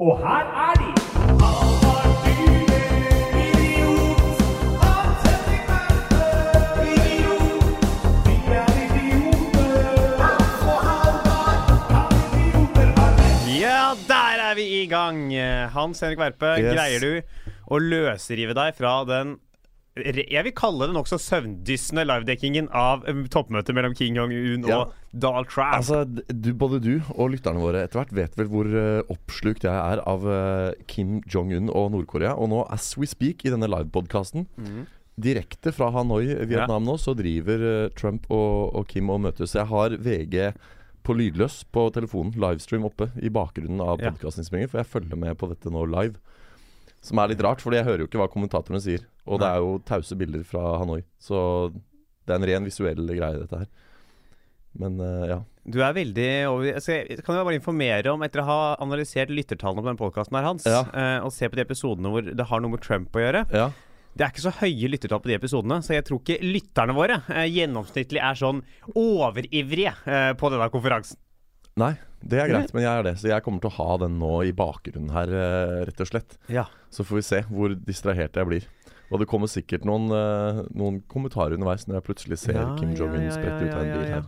Og her er de! Ja, der er vi i gang! Hans Henrik Verpe, Yes. greier du å løsrive deg fra den jeg vil kalle det nokså søvndyssende livedekkingen av um, toppmøtet mellom King Jong-un Ja. og Donald Trump. Altså, du, Både du og lytterne våre etter hvert vet vel hvor uh, oppslukt jeg er av uh, Kim Jong-un og Nord-Korea. Og nå, as we speak, i denne livepodkasten, direkte fra Hanoi, Vietnam nå, så driver uh, Trump og, og Kim og møtes. Jeg har VG på lydløs på telefonen, livestream oppe i bakgrunnen av podkastinnspillingen, for jeg følger med på dette nå live. Som er litt rart, fordi jeg hører jo ikke hva kommentatorene sier. Og det er jo tause bilder fra Hanoi. Så det er en ren visuell greie, dette her. Men uh, ja. Du er veldig over altså, Kan jeg bare informere om, etter å ha analysert lyttertallene på den podkasten her, Hans, Ja. uh, og se på de episodene hvor det har noe med Trump å gjøre ja. Det er ikke så høye lyttertall på de episodene, så jeg tror ikke lytterne våre uh, gjennomsnittlig er sånn overivrige på denne konferansen. Nei, det er greit, men jeg er det. Så jeg kommer til å ha den nå i bakgrunnen her, eh, rett og slett. Ja. Så får vi se hvor distrahert jeg blir. Og det kommer sikkert noen, eh, noen kommentarer underveis når jeg plutselig ser Ja, Kim Jong-un ja, sprette ut av en bil her.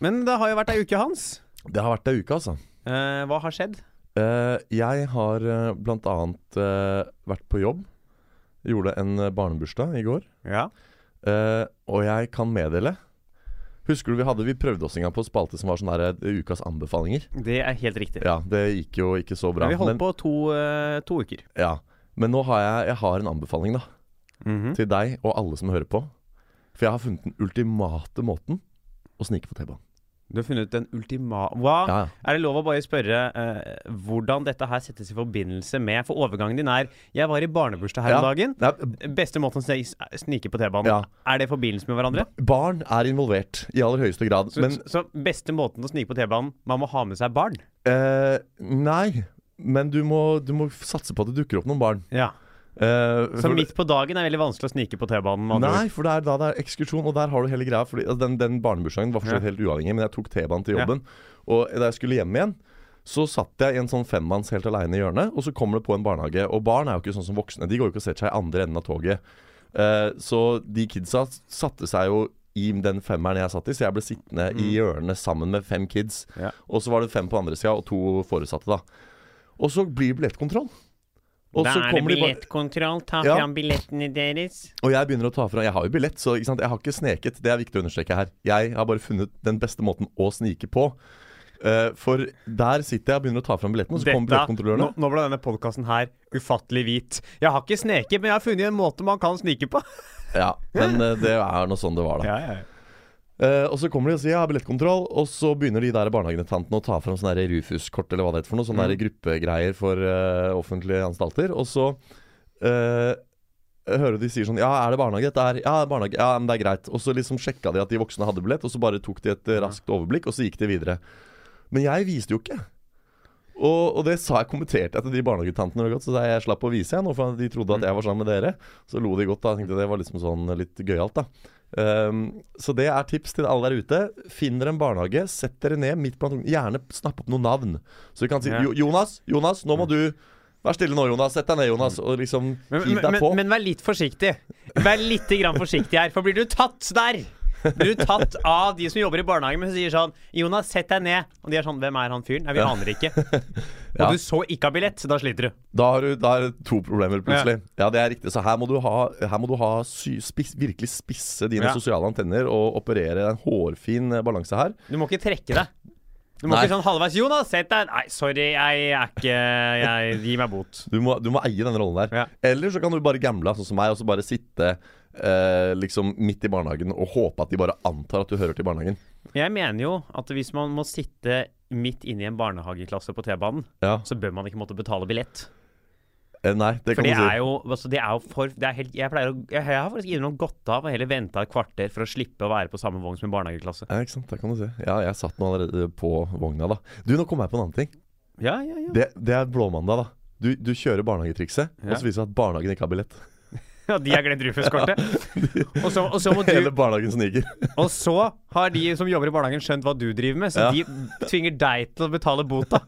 Men det har jo vært ei uke, Hans. Det har vært ei uke, altså. Eh, hva har skjedd? Eh, jeg har uh, blant annet eh, vært på jobb. Gjorde en eh, barnebursdag i går. Ja. Eh, og jeg kan meddele Husker du vi hadde Vi prøvde oss en gang på spalte som var sånn der eh, ukas anbefalinger. Det er helt riktig. Ja, det gikk jo ikke så bra. Men vi holdt men, på to, uh, to uker. ja. men nå har jeg, jeg har en anbefaling, da. Mhm. til deg og alle som hører på. For jeg har funnet den ultimate måten å snike på T-banen. Du har funnet den ultima... Hva? Ja, ja. Er det lov å bare spørre eh, hvordan dette her settes i forbindelse med For overgangen din er Jeg var i barnebursdag her om dagen. Nei, Beste måten å snike på T-banen. Ja. Er det i forbindelse med hverandre? barn er involvert i aller høyeste grad. Så, Men så beste måten å snike på T-banen Man må ha med seg barn. eh, Nei. Men du må, du må satse på at det dukker opp noen barn. Ja Eh, Så midt på dagen er veldig vanskelig å snike på T-banen. Nei, for det er da det er ekskursjon, og der har du hele greia. Fordi, altså, den, den barnebursdagen var for så vidt Ja. helt uavhengig, men jeg tok T-banen til Ja. jobben. Og da jeg skulle hjem igjen, så satt jeg i en sånn femmanns helt aleine i hjørnet, og så kommer det på en barnehage. Og barn er jo ikke sånn som voksne. De går jo ikke og setter seg i andre enden av toget. Uh, så de kidsa satte seg jo i den femmeren jeg satt i, så jeg ble sittende i hjørnet sammen med fem kids. Ja. Og så var det fem på andre sida, og to foresatte, da. Og så blir det billettkontroll. Og Da så er det billettkontroll. Ta Ja. fram billettene deres. og jeg begynner å ta fra Jeg har jo billett, så jeg har ikke sneket. Det er viktig å understreke her. Jeg har bare funnet den beste måten å snike på. Uh, for der sitter jeg og begynner å ta fram billetten, og så kommer billettkontrollørene. nå, nå ble denne podkasten her ufattelig hvit. Jeg har ikke sneket, men jeg har funnet en måte man kan snike på. Ja, men uh, det er nå sånn det var, da. Ja, Ja, ja, Eh, og så kommer de og sier har billettkontroll, og så begynner de der barnehagetantene å ta fram sånne Rufus-kort eller hva det heter for noe. Sånne der gruppegreier for uh, offentlige anstalter. Og så uh, hører de sier sånn Ja, er det barnehage? Dette her? ja, barnehage. Ja, men det er greit. Og så liksom sjekka de at de voksne hadde billett, og så bare tok de et raskt overblikk, og så gikk de videre. Men jeg viste jo ikke. Og, og det sa jeg kommenterte jeg til de barnehagetantene godt, så jeg slapp å vise jeg nå, for de trodde at jeg var sammen med dere. Så lo de godt da. Jeg tenkte det var liksom sånn litt gøyalt, da. Ehm, så det er tips til alle der ute. Finn dere en barnehage, sett dere ned midt blant ungene. Gjerne snapp opp noen navn. Så vi kan si Ja. «Jo- Jonas, Jonas, nå må du Vær stille nå, Jonas. Sett deg ned, Jonas. Og liksom hiv men, deg men, på. men vær litt forsiktig. Vær litt grann forsiktig her, for blir du tatt der Blir du tatt av de som jobber i barnehagen, men som sier sånn 'Jonas, sett deg ned.' Og de er sånn 'Hvem er han fyren?' Nei, vi aner ikke. Ja. Og du så ikke har billett, da sliter du. Da har du da er det to problemer plutselig. Ja. det er riktig. Så her må du ha, her må du ha sy, spis, virkelig spisse dine sosiale antenner og operere en hårfin eh, balanse her. Du må ikke trekke deg. Du må Nei. ikke sånn halvveis 'Jonas, sett deg Nei, sorry, jeg er ikke jeg, Gi meg bot. Du må, du må eie den rollen der. Ja. Eller så kan du bare gamble, sånn som meg, og så bare sitte eh, liksom midt i barnehagen og håpe at de bare antar at du hører til barnehagen. Jeg mener jo at hvis man må sitte midt inne i en barnehageklasse på T-banen, Ja. så bør man ikke måtte betale billett. Eh, nei, det For kan det du si. er jo, altså det er jo for det er helt, jeg, pleier å, jeg, jeg har faktisk innimellom gått av og heller venta et kvarter for å slippe å være på samme vogn som en barnehageklasse. Ja, ikke sant. Det kan du si. Ja, jeg satt nå allerede på vogna, da. Du, nå kom jeg på en annen ting. Ja, ja, ja. Det, det er blåmandag, da. Du, du kjører barnehagetrikset, og så viser det seg at barnehagen ikke har billett. Ja, de har glemt Rufus-kortet. Og, så- og, så må Hele barnehagen sniker. og så har de som jobber i barnehagen, skjønt hva du driver med, så Ja. de tvinger deg til å betale bota.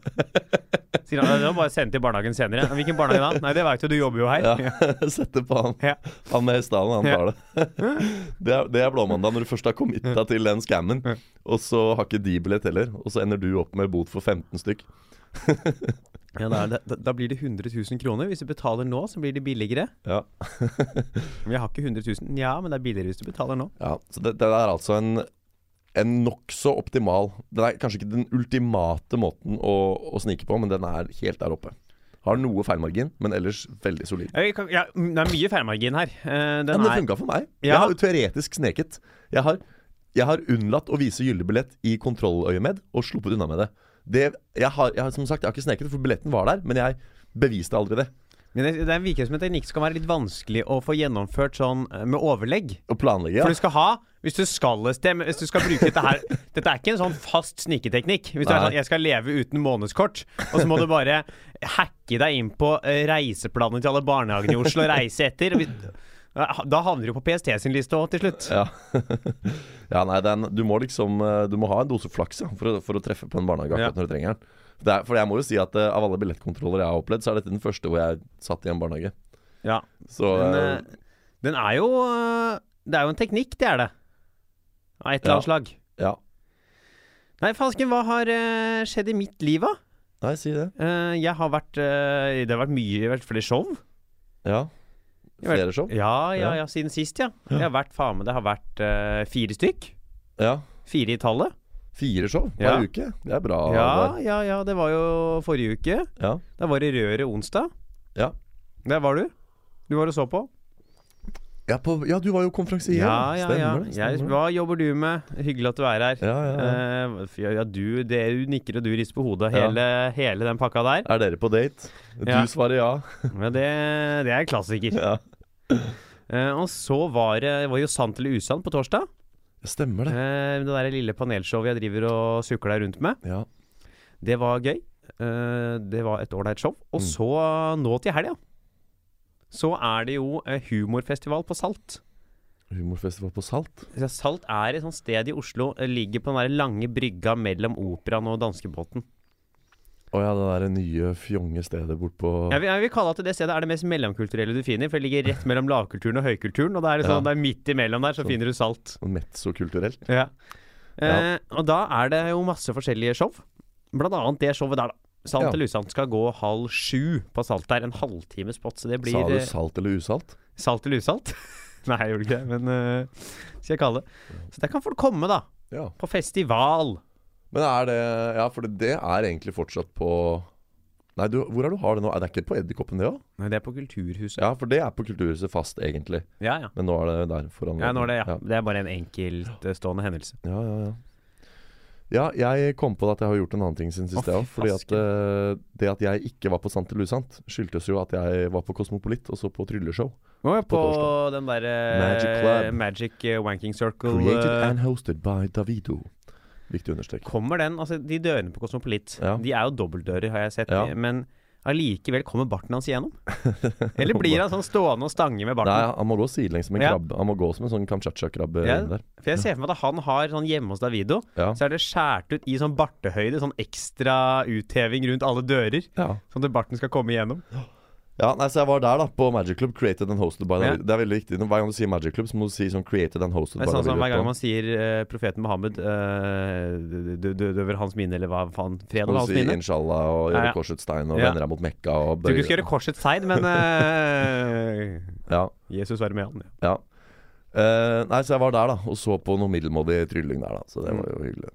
Sier han, var bare sendt til barnehagen senere. Hvilken barnehage da? Nei, det veit du, du jobber jo her. Ja. Sette på han. Ja. Han med hestehalen, han tar det. Det er, det er blåmandag når du først har committa til den scammen, og så har ikke de billett heller, og så ender du opp med bot for 15 stykk. Ja, da, da, da blir det 100 000 kroner. Hvis du betaler nå, så blir det billigere. Ja. Men jeg har ikke 100 000. Ja, men det er billigere hvis du betaler nå. Ja, så det, det er altså en, en nokså optimal Det er kanskje ikke den ultimate måten å, å snike på, men den er helt der oppe. Har noe feilmargin, men ellers veldig solid. Kan- ja, det er mye feilmargin her. Eh, Ja, men det er funka for meg. Ja. Jeg har jo teoretisk sneket. Jeg har, jeg har unnlatt å vise gyldig billett i kontrolløyemed og sluppet unna med det. Det jeg, har, jeg som sagt jeg har ikke sneket, for billetten var der, men jeg beviste aldri det. Men det, det virker som en teknikk som kan være litt vanskelig å få gjennomført sånn eh, med overlegg. Og planlegge, For du skal ha Hvis du skal et sted Hvis du skal bruke dette her Dette er ikke en sånn fast sniketeknikk. Hvis du er sånn 'Jeg skal leve uten månedskort', og så må du bare hacke deg inn på reiseplanen reiseplanene til alle barnehagene i Oslo og reise etter. Da havner du på PST sin liste òg, til slutt. Ja. ja, nei, den, du må liksom eh, Du må ha en dose flaks ja, for, å, for å treffe på en barnehage akkurat Ja. når du trenger den. Det er, for jeg må jo si at uh, av alle billettkontroller jeg har opplevd, så er dette den første hvor jeg satt i en barnehage. Ja. Så Men eh, den er jo Det er jo en teknikk, det er det. Av et eller Ja. annet slag. ja. Nei, fansken, hva har uh, skjedd i mitt liv, da? Nei, si det. Jeg har vært Det har vært mye vært flere show. Ja. Flere show? Ja, ja, Ja. ja, siden sist, ja. Jeg har vært faen meg Det har vært uh, fire stykk. Ja. Fire i tallet. Fire show hver Ja. uke. Det er bra. Ja, der. ja, ja. Det var jo forrige uke. ja. Da var det Røret onsdag. Ja. Der var du. Du var og så på. Ja, på, ja, du var jo konferansier. Ja, ja, ja. Stemmer det. Jeg, Stemmer det. hva jobber du med? Hyggelig at du er her. Ja, ja, ja. Uh, ja, du, det, du nikker og du rister på hodet. Hele, hele den pakka der. Er dere på date? Du svarer ja. ja det, det er klassiker. ja. Eh, og så var det var jo sant eller usant på torsdag. Stemmer det. Uh, det der lille panelshowet jeg driver og sukler rundt med. Ja. Det var gøy. Det var et ålreit show. Og Mm. så, nå til helga, så er det jo eh, humorfestival på Salt. Humorfestival på Salt. Ja, Salt er et sånt sted i Oslo. eh, Ligger på den der lange brygga mellom Operaen og danskebåten. Å ja, det der nye fjonge stedet bortpå Jeg vil, jeg vil kalle at det stedet er det mest mellomkulturelle du finner. For det ligger rett mellom lavkulturen og høykulturen. Og det er, sånn, Ja. det er midt imellom der, så så finner du Salt. Mezzokulturelt. Ja. Ja. Eh, og da er det jo masse forskjellige show. Blant annet det showet der, da. Sant Ja. eller usalt skal gå halv sju på Salt der. En halvtime spot, så det blir Sa du eh, salt eller usalt? salt eller usalt. Nei, jeg gjorde ikke det, men uh, skal jeg kalle det. Så der kan folk komme, da. Ja. På festival. Men er det Ja, for det, er egentlig fortsatt på Nei, du, hvor er du har det nå? Er det ikke på Edderkoppen, det òg? Nei, det er på Kulturhuset. Ja, for det er på Kulturhuset fast, egentlig. Ja, ja. Men nå er det der foran Ja, nå er det, ja. Ja, Det er bare en enkeltstående hendelse. ja, ja. ja. Ja, jeg kom på at jeg har gjort en annen ting siden sist, jeg òg. Fordi at eh, det at jeg ikke var på Sant eller usant, skyldtes jo at jeg var på Kosmopolit og så på trylleshow. Oh, ja, på, På den derre Magic Club. Magic uh, Wanking Circle. Created eh, and hosted by Davido. Viktig å understreke. Kommer den Altså, de dørene på Kosmopolit, Ja. de er jo dobbeltdører, har jeg sett. Ja. Men allikevel kommer barten hans igjennom? Eller blir han sånn stående og stange med barten? Nei, han må gå sidelengs som en Ja. krabbe. Han må gå som en sånn kamtsjatsja-krabbe Ja. For jeg ser for meg at han har sånn hjemme hos Davido, Ja. så er det skåret ut i sånn bartehøyde, sånn ekstra utheving rundt alle dører, sånn at barten skal komme igjennom. Ja, nei, så jeg var der da, på Magic Club, created and hosted by Ja. Det er veldig viktig. Hver gang du sier Magic Club, så må du si sånn created and hosted Det er by sånn som hver gang man sier uh, profeten Mohammed uh, dø over hans minne, eller hva faen, fred over hans si minne. inshallah og gjøre ja. korsets tegn og Ja. vende deg mot Mekka og Du skulle ikke gjøre korsets tegn, men uh, Ja. Jesus være med han. Ja. ja. Eh, nei, så jeg var der, da, og så på noe middelmådig trylling der, da. Så det var jo hyggelig.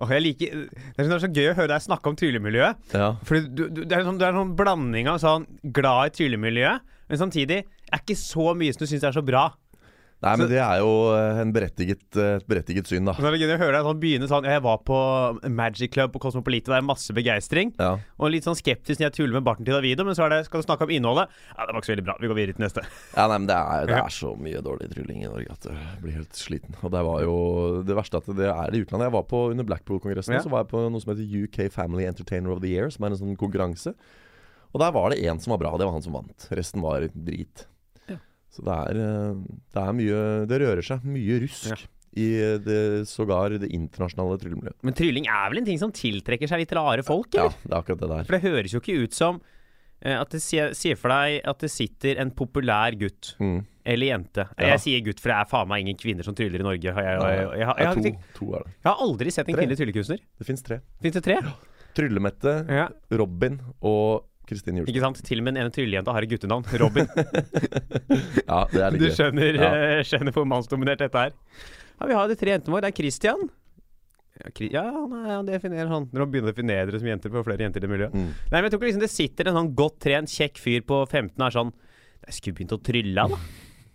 Åh, jeg liker det er, sånn, det er så gøy å høre deg snakke om tryllemiljøet. Ja. For du, du, det, er sånn, det er sånn blanding av sånn glad i tryllemiljøet, men samtidig er ikke så mye som du syns er så bra. Nei, men det er jo eh, en berettiget, eh, et berettiget syn, da. Så er det gøy å høre deg sånn begynne sånn Jeg var på Magic Club på Cosmopolite, det er masse begeistring. Ja. Og litt sånn skeptisk når jeg tuller med barten til Davido, men så er det, skal du snakke om innholdet. Ja, det var ikke så veldig bra. Vi går videre til neste. Ja, nei, men det er, det er så mye dårlig trylling i Norge at jeg blir helt sliten. Og det var jo det verste at det er i utlandet. Jeg var på Under Blackpool-kongressen Ja. Så var jeg på noe som heter UK Family Entertainer of the Year, som er en sånn konkurranse. Og der var det én som var bra, det var han som vant. Resten var drit. Så det er, eh, det er mye Det rører seg mye rusk Ja. i det, sågar det internasjonale tryllemiljøet. Men trylling er vel en ting som tiltrekker seg litt rare folk, eller? Ja, det er akkurat det der. For det høres jo ikke ut som eh, at det sier, for deg at det sitter en populær gutt Mm. eller jente. Ja. Jeg sier gutt, for det er faen meg ingen kvinner som tryller i Norge. Jeg, jeg, jeg, jeg, har- aldri sett en kvinnelig tryllekunstner. Det fins tre. Fins det tre? Tryllemette, Robin og Kristine Julesen. ikke sant? Til og med den ene trylljenta har et guttenavn. Robin. Ja, det er litt Du skjønner, Ja. uh, skjønner hvor mannsdominert dette er. Ja, vi har de tre jentene våre. Det er Christian. Ja, Kri- han, er, han definerer han. Når han begynner å definere dere som jenter på flere jenter i det miljøet. Mm. Nei, men jeg tror ikke liksom det sitter en sånn godt trent, kjekk fyr på 15 og er sånn Jeg skulle begynt å trylle, da.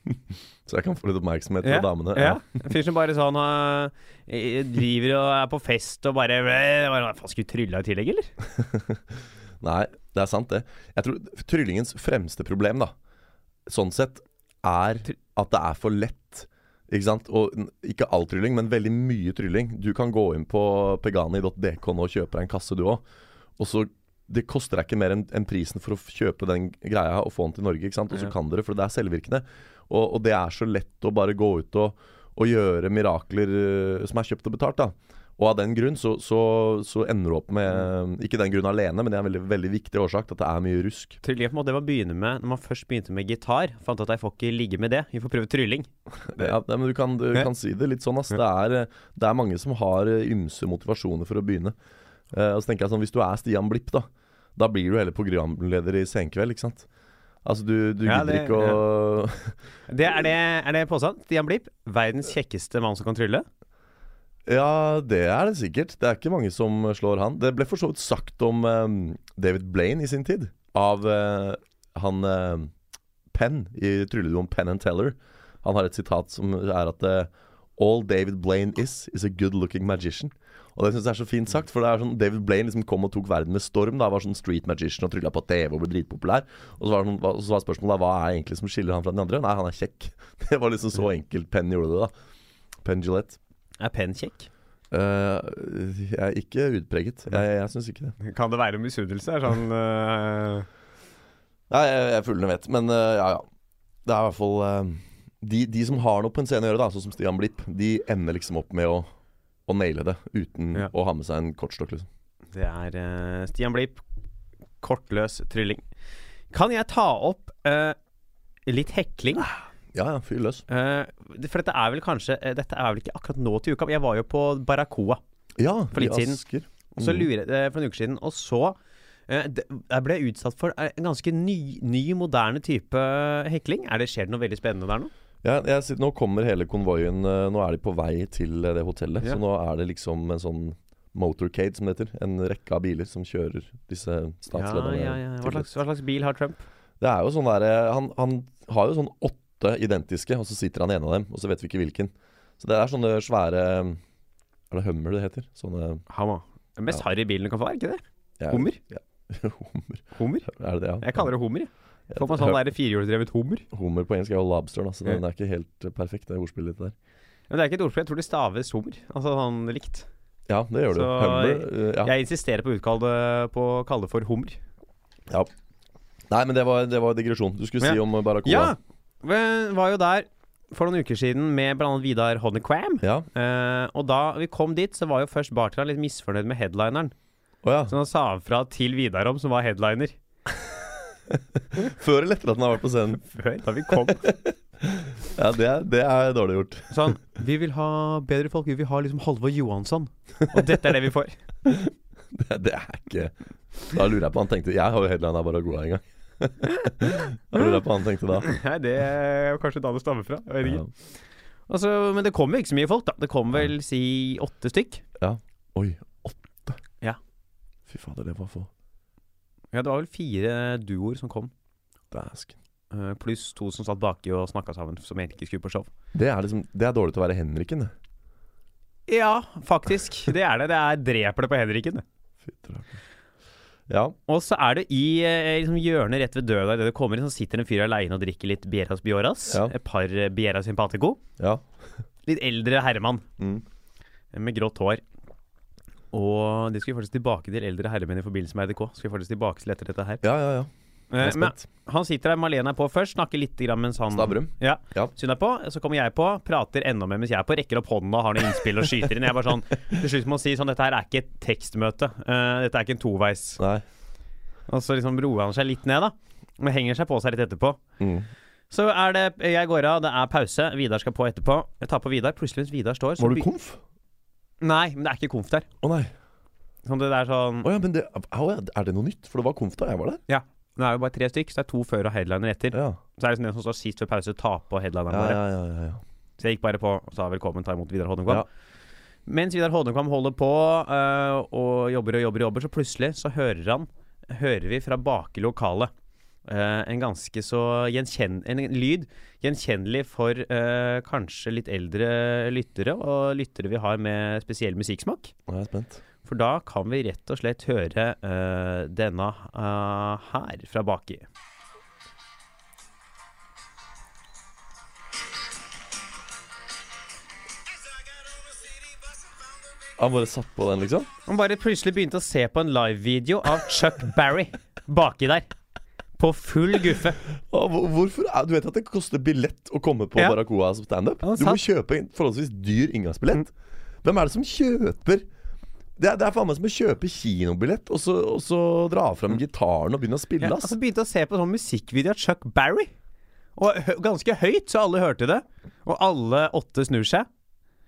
Så jeg kan få litt oppmerksomhet fra Ja, damene. Ja. ja. fyr som bare sånn uh, driver og er på fest og bare bare, Faen, skulle du trylla i tillegg, eller? Nei, det er sant, det. Jeg tror tryllingens fremste problem, da, sånn sett, er at det er for lett. Ikke sant? Og ikke all trylling, men veldig mye trylling. Du kan gå inn på pegani.dk nå og kjøpe deg en kasse, du òg. Og så Det koster deg ikke mer enn en prisen for å kjøpe den greia og få den til Norge. ikke sant? Og så kan dere, for det er selvvirkende. Og, og det er så lett å bare gå ut og, og gjøre mirakler eh, som er kjøpt og betalt. da og av den grunn så, så, så ender du opp med Ikke den grunn alene, men det er en veldig, veldig viktig årsak at det er mye rusk. Trylling er på en måte det man begynner med når man først begynte med gitar. Fant at jeg får ikke ligge med det. Vi får prøve trylling. Ja, men du kan, du kan si det litt sånn, ass. Det er, det er mange som har eh, ymse motivasjoner for å begynne. Uh, og så tenker jeg sånn, Hvis du er Stian Blipp, da Da blir du heller programleder i Senkveld, ikke sant? Altså, du, du Ja, gidder det- ikke å Det, er, det, er det påstand? Stian Blipp, verdens kjekkeste mann som kan trylle? Ja, det er det sikkert. Det er ikke mange som slår han. Det ble for så vidt sagt om eh, David Blaine i sin tid. Av eh, han eh, Penn i trylleduoen Penn and Teller. Han har et sitat som er at eh, All David Blaine is, is a good looking magician. Og det synes jeg er så fint sagt, for det er sånn David Blaine liksom kom og tok verden med storm. da Var sånn street magician og trylla på TV og ble dritpopulær. Og så var, sånn, så var spørsmålet da, hva er egentlig som skiller han fra den andre? Nei, han er kjekk. Det var liksom så enkelt Penn gjorde det, da. Penn Gillette. Er Penn kjekk? Uh, jeg er ikke utpreget. Jeg, jeg syns ikke det. Kan det være misunnelse? Sånn uh... Nei, jeg, jeg fuglene vet. Men uh, ja, ja. Det er i hvert fall eh, de, de som har noe på en scene å gjøre, da, sånn som Stian Blipp, de ender liksom opp med å, å naile det uten Ja. å ha med seg en kortstokk. Liksom. Det er Stian Blipp. Kortløs trylling. Kan jeg ta opp eh, litt hekling? Ja, ja, fyr løs. Eh, for dette er vel kanskje eh, Dette er vel ikke akkurat nå til uka. men Jeg var jo på Barracoa Ja, For litt siden. Og så lurer eh, for en uke siden. Og så eh, Jeg ble utsatt for eh, en ganske ny, ny, moderne type hekling. Er det Skjer det noe veldig spennende der nå? Ja, jeg, nå kommer hele konvoien Nå er de på vei til det hotellet. Ja. Så nå er det liksom en sånn motorcade, som det heter. En rekke av biler som kjører disse Ja, statslederne. ja, ja. Hva, slags, hva slags bil har Trump? Det er jo sånn der, han, han har jo sånn åtte identiske, og så sitter han i en av dem, og så vet vi ikke hvilken. Så det er sånne svære Er det Hummer det heter? Sånne Hammer. Den mest Ja. harry bilen du kan få, er ikke det? ja, Hummer? Ja. hummer. Hummer? Er det det, ja? Jeg kaller det hummer. Får man sånn firehjulsdrevet hummer? Hummer på engelsk er jo lobster, så Ja. den er ikke helt eh, perfekt, det ordspillet der. Men det er ikke et ordspill. Jeg tror det staves hummer. Altså sånn likt. Ja, det gjør du. Så Hummer. eh, ja. Jeg insisterer på å kalle det for hummer. ja. Nei, men det var, det var digresjon. Du skulle si om om Obama. Ja! Vi var jo der for noen uker siden med bl.a. Vidar Honeycram. Ja. Eh, og da vi kom dit, så var jo først bartenderen litt misfornøyd med headlineren. Oh, ja. Så han sa fra til Vidar om, som var headliner. Før eller etter at han har vært på scenen? Før, da vi kom. Ja, det er, det er dårlig gjort. Sånn Vi vil ha bedre folk. Vi vil ha liksom Halvor Johansson. Og dette er det vi får. Det, det er ikke Da lurer jeg på han tenkte Jeg har jo headlina av en gang. Da lurer jeg på han tenkte da. Nei, det er kanskje da det stammer fra. Jeg vet ikke. Ja. Altså, men det kom jo ikke så mye folk, da. Det kom vel si åtte stykk. Oi, åtte? Ja. Fy fader, det var få. Ja, det var vel fire duoer som kom. Dæsken. eh, Pluss to som satt baki og snakka sammen, som egentlig ikke skulle på show. Det er liksom Det er dårlig til å være Henriken, det. Ja, faktisk. Det er det. Det er dreper det på Henriken. det. Fytterakker. Ja. Og så er det i eh, liksom, hjørnet rett ved døra idet du kommer inn, så sitter en fyr aleine og drikker litt Bieras Bioras. Ja. Et par eh, Biera Simpatico. Ja. Litt eldre herremann Mm. med grått hår. Og det skal vi faktisk tilbake til eldre herremenn i forbindelse med RDK. Skal vi faktisk tilbake til etter dette her. Ja, ja, ja. Eh, men han sitter der, Malene er på først, snakker litt grann mens han Stavrum. Ja. Ja. Er på, så kommer jeg på, prater enda mer mens jeg er på, rekker opp hånden og har noen innspill og skyter inn. Jeg er bare sånn Til slutt må man si sånn Dette her er ikke et tekstmøte. Uh, dette er ikke en toveis. Nei. Og så liksom roer han seg litt ned, da. Men henger seg på seg litt etterpå. Mm. Så er det Jeg går av, det er pause. Vidar skal på etterpå. Jeg tar på Vidar. Plutselig mens Vidar står Var du konf? Nei, men det er ikke konf der. Å nei. Sånn det er sånn Å ja, men det, er det noe nytt? For det var konf da jeg var der. Ja. Det er jo bare tre stykk, så det er to før og headliner etter. Ja, Så er det sånn den som står sist før pause, taper på headlineren bare. ja. ja, ja, ja. Så jeg gikk bare på og sa velkommen, ta imot Vidar Hodnekvam. Ja. Mens Vidar Hodnekvam holder på øh, og jobber og jobber og jobber, så plutselig så hører han Hører vi fra bak i lokalet øh, en ganske så gjenkjenn... En lyd gjenkjennelig for øh, kanskje litt eldre lyttere, og lyttere vi har med spesiell musikksmak. Nå er jeg spent. For da kan vi rett og slett høre uh, denne uh, her fra baki. Han bare satt på den, liksom? Han bare plutselig begynte å se på en livevideo av Chuck Barry baki der. På full guffe. Hvorfor Du vet at det koster billett å komme på Ja. Barracoa som standup? Du må kjøpe en forholdsvis dyr inngangsbillett. Hvem er det som kjøper det er, det er faen meg som å kjøpe kinobillett og så, og så dra fram gitaren og begynne å spille. Ja, ass. altså begynte å se på sånn musikkvideo av Chuck Barry. Og hø ganske høyt, så alle hørte det. Og alle åtte snur seg.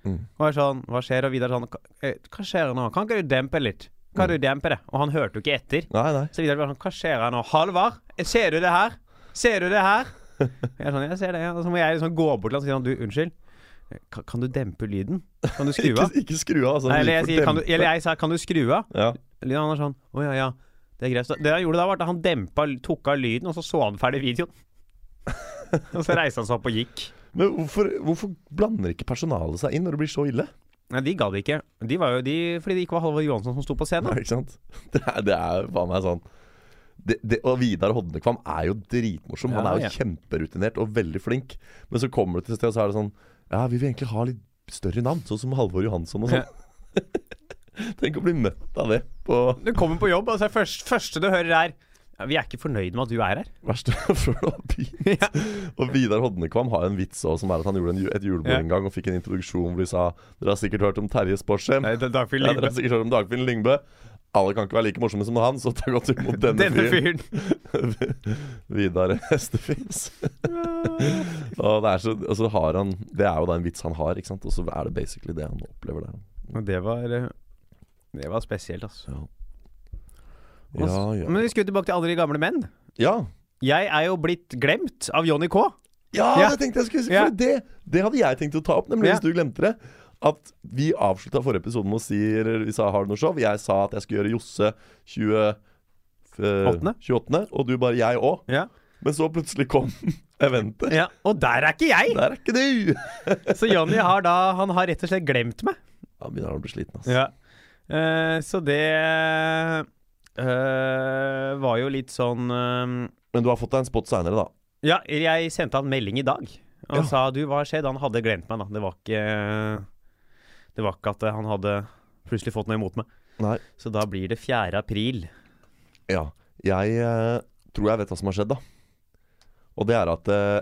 Mm. Og er sånn Hva skjer? Og Vidar sånn "Hva- eh, skjer nå? Kan ikke du dempe litt? Kan du dempe det? Og han hørte jo ikke etter. Nei, nei. Så Vidar bare sånn Hva skjer her nå? Halvard, ser du det her? Ser du det her? Jeg er sånn, jeg ser det. ja." Og så må jeg liksom gå bort til han og si sånn Du, unnskyld. Kan, kan du dempe lyden? Kan du skru av? ikke skru av. Altså, Nei, eller, jeg sier, kan du, eller jeg sa kan du skru av? ja. Lyden han er sånn Å ja, ja. Det er greit. Det han gjorde da, var at han dempa, tok av lyden, og så så han ferdig videoen. og så reiste han seg opp og gikk. Men hvorfor, hvorfor blander ikke personalet seg inn når det blir så ille? Nei, de gadd ikke. De var jo de Fordi det ikke var Halvor Johansson som sto på scenen. Nei, ikke sant? Det er, det er faen meg sånn det, det, Og Vidar Hodnekvam er jo dritmorsom. Han er jo ja. kjemperutinert og veldig flink. Men så kommer du til et sted, og så er det sånn Ja, vi vil egentlig ha litt større navn, sånn som Halvor Johansson og sånn. Tenk å bli møtt av det på Du kommer på jobb, og så er først, første du hører, er ja, 'Vi er ikke fornøyd med at du er her'. verste før du har begynt. Ja. Og Vidar Hodnekvam har en vits også, som er at han gjorde en, et julebord en gang og fikk en introduksjon hvor de sa Dere har sikkert hørt om Terje er Ja, dere har sikkert hørt om Dagfinn Lyngbø. Alle kan ikke være like morsomme som han, så ta godt imot denne, Denne fyren. Vidar Hestefis. og det er så Og så har han Det er jo da en vits han har, ikke sant. Og så er det basically det han opplever der. Og det var eh, Det var spesielt, altså. Ja, ja. Ja, Men vi skulle tilbake til alle de gamle menn. ja. Jeg er jo blitt glemt av Johnny K. ja Ja. det tenkte jeg skulle si! For det, det hadde jeg tenkt å ta opp, nemlig hvis du glemte det. At vi avslutta forrige episode med å si Vi sa 'har du noe show?' Jeg sa at jeg skulle gjøre Josse 20, eh, Åttende? 28., og du bare 'jeg òg'. Ja. Men så plutselig kom eventet. ja. Og der er ikke jeg! Der er ikke du! Så Johnny har da Han har rett og slett glemt meg. Ja, begynner han å bli sliten, altså. Ja. Uh, så det uh, var jo litt sånn uh, Men du har fått deg en spot seinere, da. Ja, jeg sendte han melding i dag. Han Ja. sa du, hva skjedde? Han hadde glemt meg, da. Det var ikke Det var ikke at han hadde plutselig fått noe imot meg. Nei. Så da blir det 4. april. Ja. Jeg eh, tror jeg vet hva som har skjedd, da. Og det er at eh,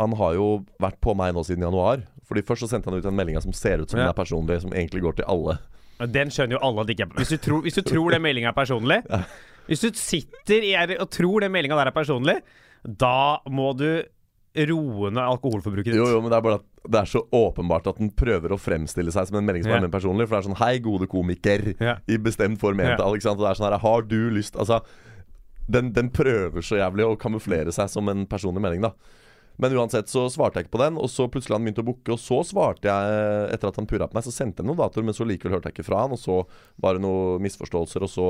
han har jo vært på meg nå siden januar. Fordi Først så sendte han ut en melding som ser ut som Ja. den er personlig, som egentlig går til alle. Den skjønner jo alle at det ikke er Hvis du tror, hvis du tror den meldinga er personlig Hvis du sitter i og tror den meldinga der er personlig, da må du roe ned alkoholforbruket ditt. Jo, jo, men det er bare at det er så åpenbart at den prøver å fremstille seg som en melding som er mer personlig. For det er sånn 'Hei, gode komiker', yeah. i bestemt form. Ikke sant? Og det er sånn her 'Har du lyst Altså, den, den prøver så jævlig å kamuflere seg som en personlig melding, da. Men uansett så svarte jeg ikke på den, og så plutselig han begynte å bukke. Og så svarte jeg, etter at han purra på meg, så sendte jeg noen datoer, men så likevel hørte jeg ikke fra han. Og så var det noen misforståelser, og så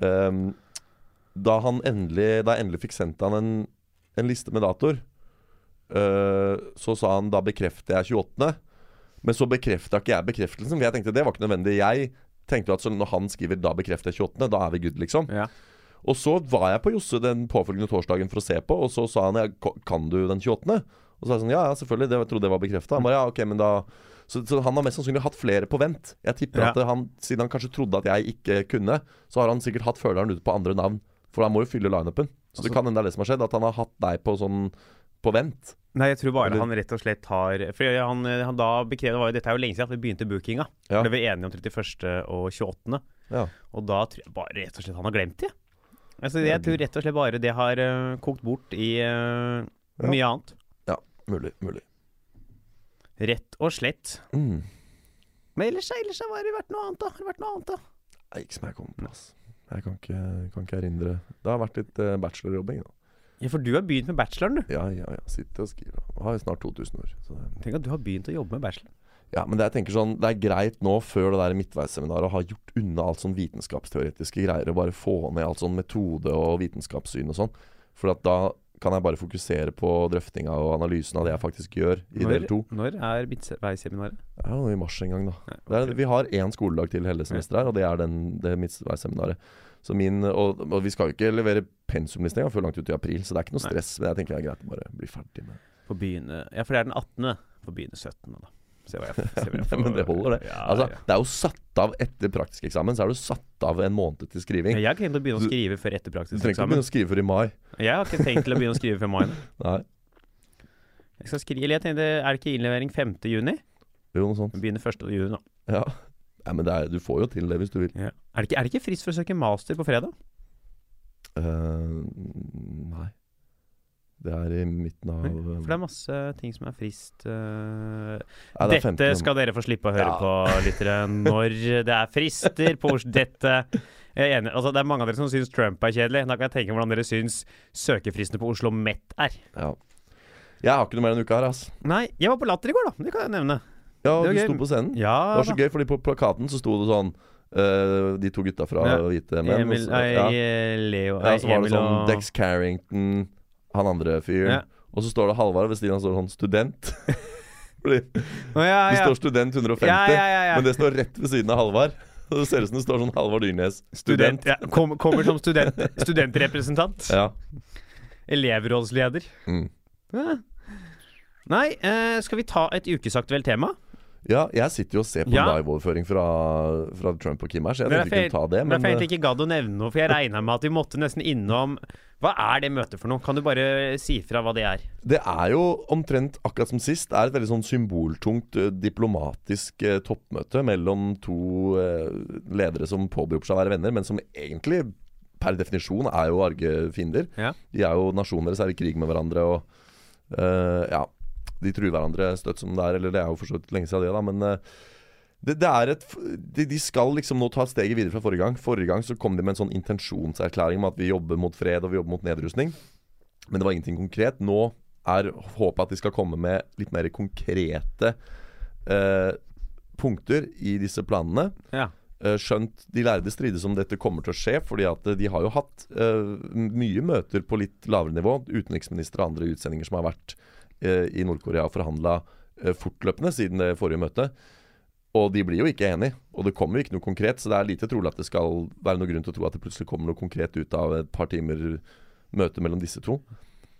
um, Da han endelig Da jeg endelig fikk sendt han en, en liste med datoer, så sa han da bekrefter jeg 28. Men så bekrefta ikke jeg bekreftelsen, for jeg tenkte det var ikke nødvendig. Jeg tenkte at når han skriver 'da bekrefter jeg 28', da er vi good, liksom. Ja. Og så var jeg på Josse den påfølgende torsdagen for å se på, og så sa han 'kan du den 28.? Og så er jeg sånn Ja, ja, selvfølgelig. Det, jeg trodde det var bekrefta. Han bare ja, ok, men da så, så han har mest sannsynlig hatt flere på vent. Jeg tipper Ja. at han, siden han kanskje trodde at jeg ikke kunne, så har han sikkert hatt føleren ute på andre navn. For han må jo fylle lineupen. Så det Altså- kan hende det er det som har skjedd. At han har hatt deg på sånn på vent. Nei, jeg tror bare Eller- han rett og slett har For han, han da bekrevet, var jo, Dette er jo lenge siden at vi begynte bookinga. Ja. Ble vi enige om 31. og 28. Ja. Og da tror jeg bare rett og slett han har glemt det. Altså, jeg tror rett og slett bare det har uh, kokt bort i uh, Ja. mye annet. Mulig. Mulig. Rett og slett. Mm. Men ellers, ellers har det vært noe annet, da. Har det vært noe annet, da? Nei, ikke som jeg kommer på ass. Jeg kan ikke, kan ikke erindre Det har vært litt uh, bachelorjobbing, da. Ja, For du har begynt med bacheloren, du. Ja, ja, ja. Sitter og skriver. Jeg har snart 2000 år. Så Tenk at du har begynt å jobbe med bachelor. Ja, men det, jeg tenker sånn, det er greit nå, før det der midtveisseminaret, å ha gjort unna alt sånn vitenskapsteoretiske greier, og bare få ned alt sånn metode og vitenskapssyn og sånn. For da kan jeg bare fokusere på drøftinga og analysen av det jeg faktisk gjør i del to. når er midtveisseminaret? Er i mars en gang, da. Ja, Det er, vi har én skoledag til hele semesteret her, og det er den, det midtveisseminaret. Så min, og, og vi skal jo ikke levere pensumliste engang før langt ut i april, så det er ikke noe Nei. stress. Men jeg tenker det er greit å bare bli ferdig med Få begynne Ja, for det er den 18. Få begynne 17. da. Se hva jeg, se hva jeg får. men det holder, det. Ja, Altså, ja. Det er jo satt av etter praktisk eksamen, så er du satt av en måned til skriving. Jeg har ikke tenkt å begynne å skrive før etter Du trenger ikke å begynne å skrive før i mai. Jeg har ikke tenkt å begynne å skrive før mai. Nei, Jeg skal skrive, eller jeg tenkte, Er det ikke innlevering 5. juni? jo noe sånt. Begynner 1. juni, da. Ja. Nei, men er, du får jo til det hvis du vil. Ja. Er, det ikke, er det ikke frist for å søke master på fredag? Uh, nei. Det er i midten av ja, For det er masse ting som er frist Uh, Nei, det er 15. Dette skal dere få slippe å høre Ja. på, lyttere, når det er frister på dette. Jeg er enig. Altså, det er mange av dere som syns Trump er kjedelig. Da kan jeg tenke hvordan dere syns søkefristene på Oslo Met er. Ja. Jeg har ikke noe mer denne uka her, ass. Nei, jeg var på Latter i går, da. Det kan jeg nevne. Ja, du sto på scenen. Ja Det var så gøy, fordi på plakaten så sto det sånn Uh, De to gutta fra Ja. Hvite menn. Emil, nei, ja. Leo ja, så var det sånn og Dex Carrington, han andre fyren. Ja. Og så står det Halvard, ved siden av står sånn student. fordi oh, ja, det står student 150, Ja, ja, ja, ja. men det står rett ved siden av Halvard. Og det ser ut som det står sånn Halvard Dyrnes, Student. student. Kom, kommer som student, studentrepresentant. Ja. Elevrådsleder. Mm. Nei, eh, skal vi ta et ukesaktuelt tema? Ja, jeg sitter jo og ser på Ja. liveoverføring fra, fra Trump og Kim her, så jeg tenkte vi kunne ta det. Men jeg eh, egentlig ikke gadd å nevne noe, for jeg regna med at vi måtte nesten innom Hva er det møtet for noe? Kan du bare si fra hva det er? det er jo omtrent akkurat som sist. Det er et veldig sånn symboltungt eh, diplomatisk eh, toppmøte mellom to eh, ledere som påberoper seg å være venner, men som egentlig per definisjon er jo arge fiender. Ja. De er jo nasjoner deres er i krig med hverandre og eh, Ja, de truer hverandre støtt som det er, eller det er jo for så vidt lenge siden det, da, men eh, det, det er et, de, de skal liksom nå ta steget videre fra forrige gang. Forrige gang så kom de med en sånn intensjonserklæring om at vi jobber mot fred og vi jobber mot nedrustning. Men det var ingenting konkret. Nå er håpet at de skal komme med litt mer konkrete eh, punkter i disse planene. Ja. Eh, skjønt de lærde strides om dette kommer til å skje, fordi at eh, de har jo hatt eh, mye møter på litt lavere nivå. Utenriksministre og andre utsendinger som har vært i Nord-Korea og forhandla eh, fortløpende siden det forrige møtet. Og de blir jo ikke enige, og det kommer jo ikke noe konkret. Så det er lite trolig at det skal være noe grunn til å tro at det plutselig kommer noe konkret ut av et par timer møte mellom disse to.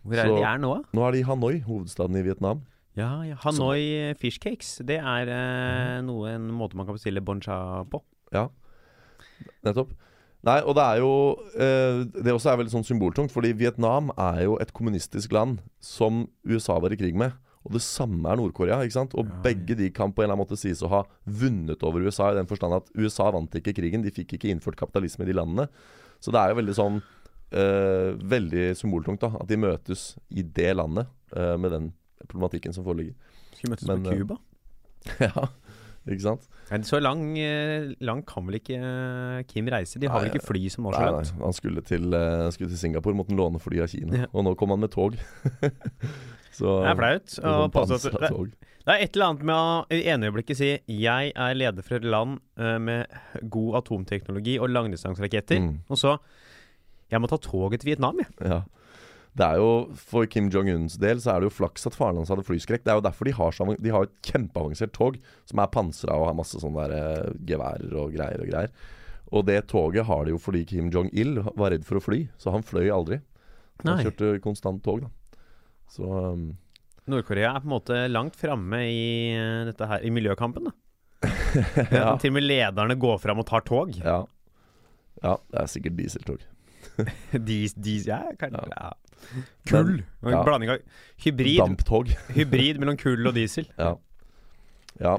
Hvor er det Så- de er nå. Nå er de i Hanoi, hovedstaden i Vietnam. Ja, ja. Hanoi Fishcakes. Det er eh, noe, en måte man kan bestille boncha på. Ja, nettopp. Nei, og det er jo eh, Det også er veldig sånn symboltungt, fordi Vietnam er jo et kommunistisk land som USA var i krig med. Og det samme er Nord-Korea. ikke sant? Og Ja, begge de kan på en eller annen måte sies å ha vunnet over USA, i den forstand at USA vant ikke krigen. De fikk ikke innført kapitalisme i de landene. Så det er jo veldig sånn eh, Veldig symboltungt da, at de møtes i det landet eh, med den problematikken som foreligger. Skulle møtes Men, på eh, Cuba. ja, ikke sant? Nei, Så lang, eh, lang kan vel ikke eh, Kim reise? De har vel ikke fly som var så Nei, nei, langt? han skulle til, eh, skulle til Singapore, måtte han låne fly av Kina. Ja. Og nå kom han med tog. Så Det er flaut. med å påstå det, det er et eller annet med å i ene øyeblikket si 'jeg er leder for et land med god atomteknologi og langdistanseraketter', Mm, og så 'jeg må ta toget til Vietnam', jeg. ja. Det er jo, For Kim Jong-uns del så er det jo flaks at faren hans hadde flyskrekk. Det er jo derfor de har, så, de har et kjempeavansert tog som er pansra og har masse sånne der, eh, geværer og greier og greier. Og det toget har de jo fordi Kim Jong-il var redd for å fly, så han fløy aldri. Han Nei. kjørte konstant tog, da. Så um, Nord-Korea er på en måte langt framme i eh, dette her, i miljøkampen. da. Ja. Til og med lederne går fram og tar tog. Ja. ja, det er sikkert dieseltog. De, de, ja, kan, Ja. Kull. Den, ja. Blanding av hybrid, Damptog. hybrid mellom kull og diesel. Ja. ja.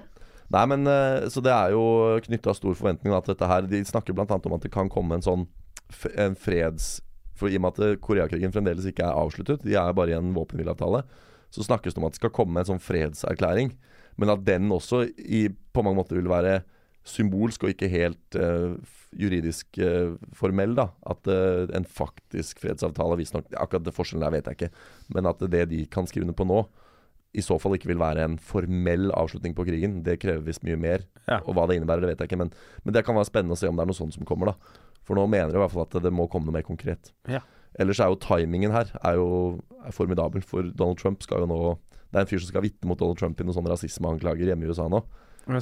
Nei, men eh, Så det er jo knytta stor forventning at til dette her. De snakker bl.a. om at det kan komme en sånn en freds... For i og med at eh, Koreakrigen fremdeles ikke er avsluttet, de er bare i en våpenhvileavtale, så snakkes det om at det skal komme en sånn fredserklæring. Men at den også i, på mange måter vil være symbolsk og ikke helt uh, juridisk uh, formell. da At uh, en faktisk fredsavtale visstnok Akkurat det forskjellen der vet jeg ikke. Men at det de kan skrive under på nå, i så fall ikke vil være en formell avslutning på krigen. Det krever visst mye mer. Ja. Og hva det innebærer, det vet jeg ikke. Men, men det kan være spennende å se om det er noe sånt som kommer, da. For nå mener de i hvert fall at det må komme noe mer konkret. Ja. Ellers er jo timingen her er jo er formidabel. For Donald Trump skal jo nå Det er en fyr som skal vitne mot Donald Trump i noen sånne rasismeanklager hjemme i USA nå.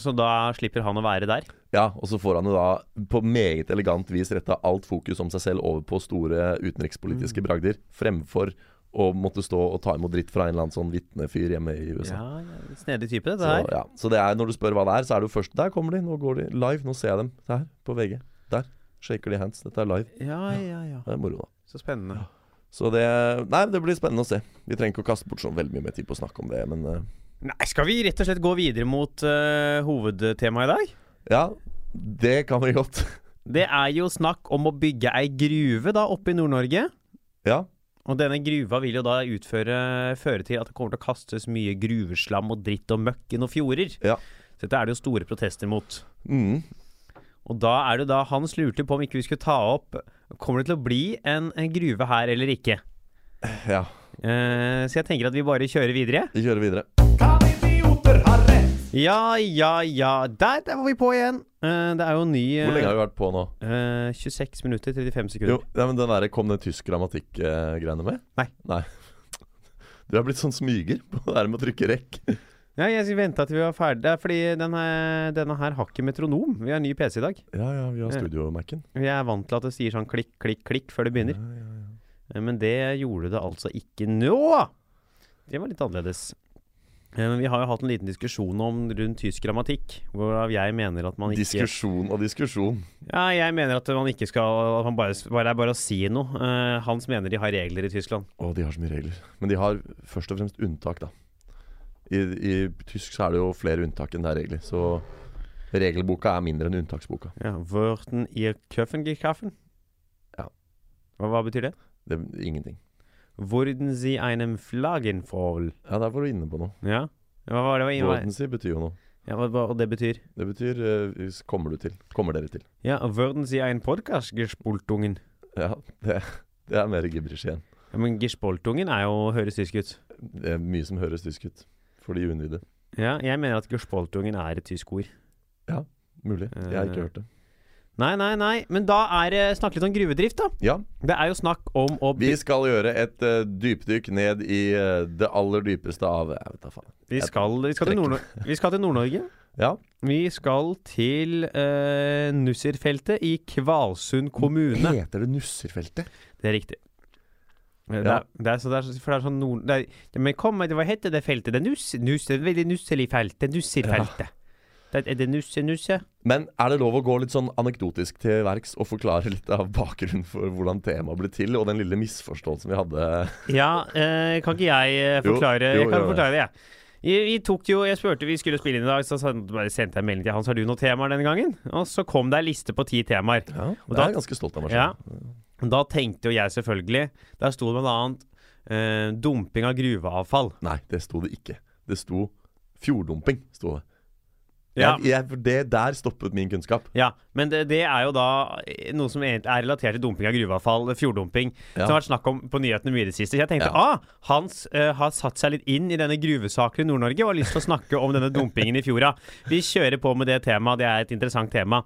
Så da slipper han å være der. Ja, og så får han jo da på meget elegant vis retta alt fokus om seg selv over på store Mm. utenrikspolitiske bragder, fremfor å måtte stå og ta imot dritt fra en eller annen sånn vitnefyr hjemme i USA. Ja, ja, Snedig type, dette Så, her. ja. så det er, når du spør hva det er, så er det jo først Der kommer de, nå går de live. Nå ser jeg dem. der på VG. Der. Shaker de hands. Dette er live. Ja, ja, ja. Det er moro, da. Så spennende. Så det Nei, det blir spennende å se. Vi trenger ikke å kaste bort så veldig mye mer tid på å snakke om det, men eh, Nei, skal vi rett og slett gå videre mot uh, hovedtemaet i dag? Ja, det kan vi godt. Det er jo snakk om å bygge ei gruve da oppe i Nord-Norge. Ja. Og denne gruva vil jo da utføre, føre til at det kommer til å kastes mye gruveslam og dritt og møkk i noen fjorder. Ja. Så dette er det jo store protester mot. Mm. Og da er det da Hans lurte på om ikke vi skulle ta opp Kommer det til å bli en, en gruve her eller ikke? Ja. Eh, så jeg tenker at vi bare kjører videre. Vi kjører videre. Ja, ja, ja. Der, der var vi på igjen. Uh, det er jo ny uh, Hvor lenge har vi vært på nå? Uh, 26 minutter, 35 sekunder. Jo, ja, men den der, Kom den tysk grammatikk-greiene med? Nei. Nei. Du er blitt sånn smyger på det her med å trykke rekk. Ja, jeg venta til vi var ferdige. Er fordi denne, denne her har ikke metronom. Vi har ny PC i dag. Ja, ja, vi har studio-Mac-en. Vi er vant til at det sier sånn klikk, klikk, klikk før det begynner. Ja, ja, ja. Eh, Men det gjorde det altså ikke nå! Det var litt annerledes. Eh, Men vi har jo hatt en liten diskusjon om rundt tysk grammatikk, hvorav jeg mener at man ikke Diskusjon og diskusjon. Ja, jeg mener at man ikke skal At man bare, bare er bare å si noe. Uh, Hans mener de har regler i Tyskland. Å, de har så mye regler. Men de har først og fremst unntak, da. I, I tysk så er det jo flere unntak enn det er regler. Så regelboka er mindre enn unntaksboka. Ja, Wörten ihr Köffen? Ja. Hva, hva betyr det? Det ingenting. Wurden sie einem Flaggenfall? Ja, der var du inne på noe. Ja. Hva var det? Hva, hva, Wardency betyr jo noe. ja, hva, hva, og det betyr? Det betyr eh, kommer du til. Kommer dere til. Ja, Wurden sie ein Podcast gespoltungen? Ja, det, det er mer gibberish igjen. Ja, men gespoltungen er jo høres tysk ut. Det er mye som høres tysk ut. For de uinnvidde. Ja, jeg mener at gespoltungen er et tysk ord. Mulig. Jeg har ikke Eh, hørt det. Nei, nei, nei. Men da er det snakk litt om gruvedrift, da. Ja, Det er jo snakk om å vi skal gjøre et uh, dypdykk ned i uh, det aller dypeste av Jeg vet da faen. Vi skal, vi skal til Nord-Norge. Nord Ja. Vi skal til uh, Nussirfeltet i Kvalsund kommune. Heter det Nusserfeltet? Det er riktig. Eh, Det Ja. det er, så, det er, for det er sånn nord... Det er, men kom, hva heter det feltet? Det er nuss, nuss, det er veldig nusselig felt. Det er Nussirfeltet. Det er, det nusse, nusse? Men er det lov å gå litt sånn anekdotisk til verks og forklare litt av bakgrunnen for hvordan temaet ble til, og den lille misforståelsen vi hadde? Ja, eh, kan ikke jeg forklare? Jo, jo, jeg kan jo, det. forklare det, jeg. Vi, vi tok jo, Jeg spurte vi skulle spille inn i dag, så bare sendte jeg melding til Hans. Har du noen temaer denne gangen? Og så kom det ei liste på ti temaer. Ja, det er jeg ganske stolt av meg selv. Ja. Da tenkte jo jeg selvfølgelig Der sto det annet eh, dumping av gruveavfall. Nei, det sto det ikke. Det sto fjorddumping. Sto det. Ja, Jeg, jeg, det der stoppet min kunnskap. ja men det, det er jo da eh, noe som er relatert til dumping av gruveavfall, fjorddumping, Ja. som har vært snakk om på nyhetene mye i det siste. Så jeg tenkte Ja. ah, Hans uh, har satt seg litt inn i denne gruvesaken i Nord-Norge og har lyst til å snakke om denne dumpingen i fjorda. Vi kjører på med det temaet, det er et interessant tema.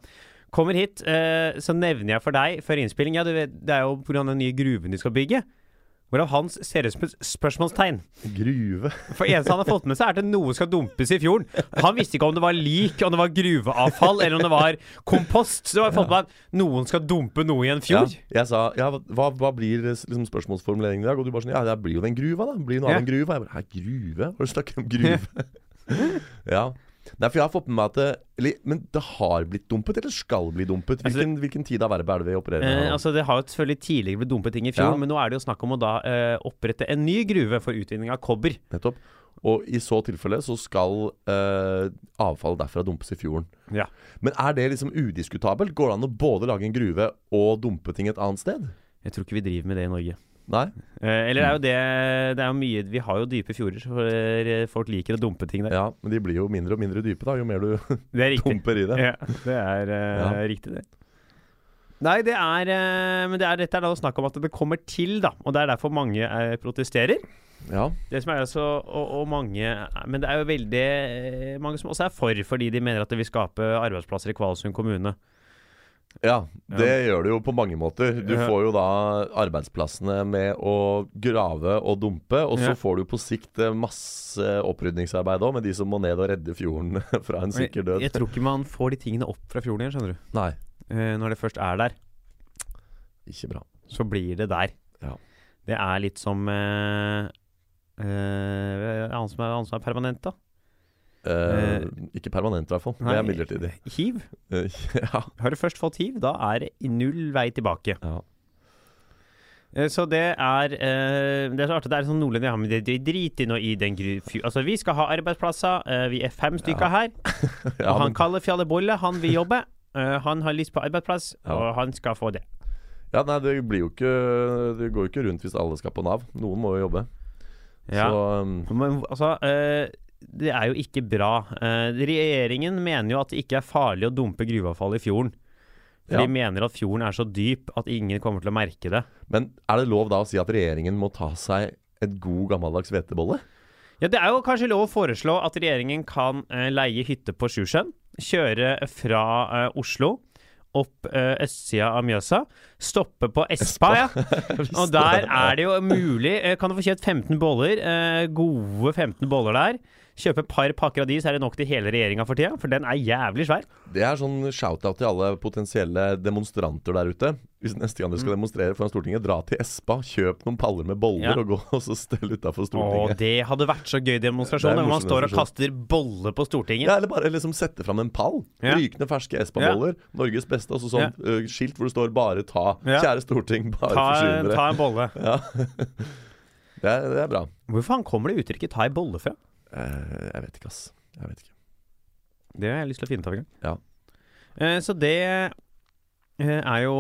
Kommer hit, uh, så nevner jeg for deg før innspilling Ja, du vet, det er jo pga. den nye gruven de skal bygge. Hvorav hans ser ut som et spørsmålstegn. Gruve. For eneste han har fått med seg, er at noe skal dumpes i fjorden. Han visste ikke om det var lik, om det var gruveavfall, eller om det var kompost. Så det var fått med at noen skal dumpe noe i en Ja, fjord. jeg sa ja, hva, hva blir liksom, spørsmålsformuleringen i dag? Og du bare sånn Ja, det blir jo den gruva, da. Blir noe Ja. av den gruva? Jeg bare Hæ, gruve? Har du snakket om gruve? ja. Nei, for jeg har fått med meg at det eller, Men det har blitt dumpet, eller skal bli dumpet? Altså, Hvilken, hvilken tid av verbet er det vi opererer med? Eh, altså Det har jo selvfølgelig tidligere blitt dumpet ting i fjor, Ja. men nå er det jo snakk om å da eh, opprette en ny gruve for utvinning av kobber. Nettopp. Og i så tilfelle så skal eh, avfallet derfra dumpes i fjorden. Ja. Men er det liksom udiskutabelt? Går det an å både lage en gruve og dumpe ting et annet sted? Jeg tror ikke vi driver med det i Norge. Nei? Eh, eller det er jo det Det er jo mye Vi har jo dype fjorder, så eh, folk liker å dumpe ting der. Ja, men de blir jo mindre og mindre dype da, jo mer du er dumper i det. Ja, det er eh, Ja. riktig, det. Nei, det er Men det er, dette er da snakk om at det kommer til, da. Og det er derfor mange eh, protesterer. Ja. Det som er altså og, og mange Men det er jo veldig mange som også er for, fordi de mener at det vil skape arbeidsplasser i Kvalsund kommune. Ja, det gjør det jo på mange måter. Du Ja. får jo da arbeidsplassene med å grave og dumpe, og så Ja. får du på sikt eh, masse opprydningsarbeid òg, med de som må ned og redde fjorden fra en sikker død. jeg tror ikke man får de tingene opp fra fjorden igjen, skjønner du. Nei, Eh, når det først er der, ikke bra. så blir det der. Ja. Det er litt som eh, eh, han, som er, han som er permanent, da. Eh, Eh, ikke permanent, i hvert fall. Det er midlertidig. Hiv. Eh, ja. Har du først fått hiv, da er det null vei tilbake. ja. Eh, Så det er eh, Det er så artig. Det er sånn nordlendinger har med det, De driter nå i den gru... Altså, vi skal ha arbeidsplasser. vi er fem stykker her. ja og han men, kaller Fjalle Bolle, han vil jobbe. Eh, han har lyst på arbeidsplass, og han skal få det. ja, nei, det blir jo ikke Det går jo ikke rundt hvis alle skal på Nav. Noen må jo jobbe. Ja. Så um, Men altså eh, Det er jo ikke bra. Eh, regjeringen mener jo at det ikke er farlig å dumpe gruveavfall i fjorden. For Ja. De mener at fjorden er så dyp at ingen kommer til å merke det. Men er det lov da å si at regjeringen må ta seg et god gammeldags hvetebolle? Ja, Det er jo kanskje lov å foreslå at regjeringen kan eh, leie hytte på Sjusjøen. Kjøre fra eh, Oslo opp eh, østsida av Mjøsa. Stoppe på Espa, ja. Og der er det jo mulig eh, Kan du få kjøpt 15 boller. Eh, gode 15 boller der. Kjøpe et par pakker av de, så er det nok til hele regjeringa for tida. For den er jævlig svær. Det er sånn shout-out til alle potensielle demonstranter der ute. Hvis neste gang dere skal demonstrere foran Stortinget, dra til Espa, kjøp noen paller med boller Ja. og gå og så stell utafor Å, Stortinget. det hadde vært så gøy demonstrasjon. Når man står og kaster boller på Stortinget. Ja, eller bare liksom sette fram en pall. Ja. Rykende ferske Espa-boller. Norges beste. Og så sånn uh, skilt hvor det står 'Bare ta'. Ja. Kjære storting, bare Ta, forsyn dere. ta en bolle. Ja. det, er, det er bra. Hvor faen kommer det uttrykket 'ta ei bolle' fra? Eh, jeg vet ikke, ass. Jeg vet ikke. Det har jeg lyst til å finne ut av en gang. Ja. Eh, så det eh, er jo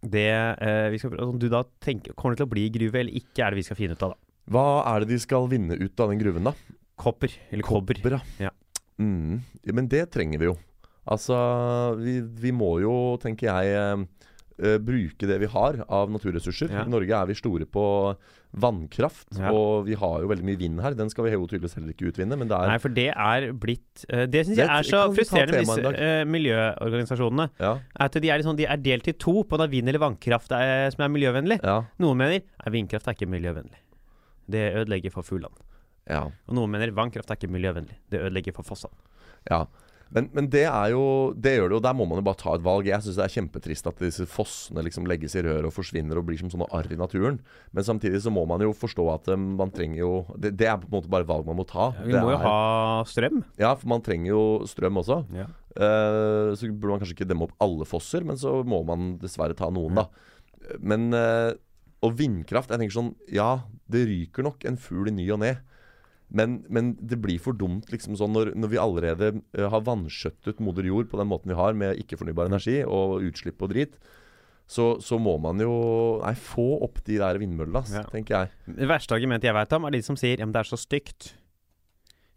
det eh, vi skal altså, Du da tenker Kommer det til å bli gruve, eller ikke, er det vi skal finne ut av, da. Hva er det de skal vinne ut av den gruven, da? Kopper. Eller kobber. Kobber, Ja. Mm. Men det trenger vi jo. Altså, vi, vi må jo, tenker jeg, eh, bruke det vi har av naturressurser. Ja. I Norge er vi store på vannkraft, Ja. og vi har jo veldig mye vind her. Den skal vi jo tydeligvis heller ikke utvinne, men det er Nei, for det er blitt uh, Det syns jeg er så frustrerende med disse eh, miljøorganisasjonene. Ja. At de er, liksom, de er delt i to på om det er vind- eller vannkraft er, som er miljøvennlig. Noen mener at vindkraft er ikke miljøvennlig. Det ødelegger for fuglene. ja. Og noen mener vannkraft er ikke miljøvennlig. Det ødelegger for fossene. Ja. Men, men det er jo Det gjør det jo. Der må man jo bare ta et valg. Jeg syns det er kjempetrist at disse fossene liksom legges i rør og forsvinner og blir som sånne arr i naturen. Men samtidig så må man jo forstå at eh, man trenger jo det, det er på en måte bare et valg man må ta. Vi Det må jo ha strøm. Ja, for man trenger jo strøm også. Ja. Uh, så burde man kanskje ikke demme opp alle fosser, men så må man dessverre ta noen, da. Men uh, Og vindkraft Jeg tenker sånn Ja, det ryker nok en fugl i ny og ne. Men, men det blir for dumt liksom sånn når, når vi allerede eh, har vanskjøttet moder jord på den måten vi har, med ikke-fornybar energi og utslipp og drit, så, så må man jo Nei, få opp de der vindmøllene, Ja. tenker jeg. Det verste argumentet jeg vet om, er de som sier ja, men det er så stygt.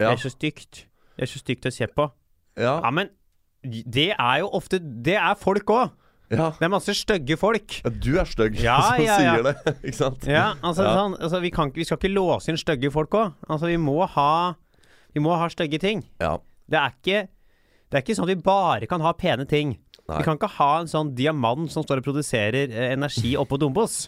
Det er så stygt. Det er så stygt å se på. Ja, Ja, men det er jo ofte Det er folk òg. Ja. Det er masse stygge folk. ja du er stygg Ja, som ja, ja. sier det, ikke sant? Ja, altså. Sånn, altså vi, kan, vi skal ikke låse inn stygge folk òg. Altså, vi må ha Vi må ha stygge ting. Ja. Det er ikke Det er ikke sånn at vi bare kan ha pene ting. Nei. Vi kan ikke ha en sånn diamant som står og produserer eh, energi oppå Dombås.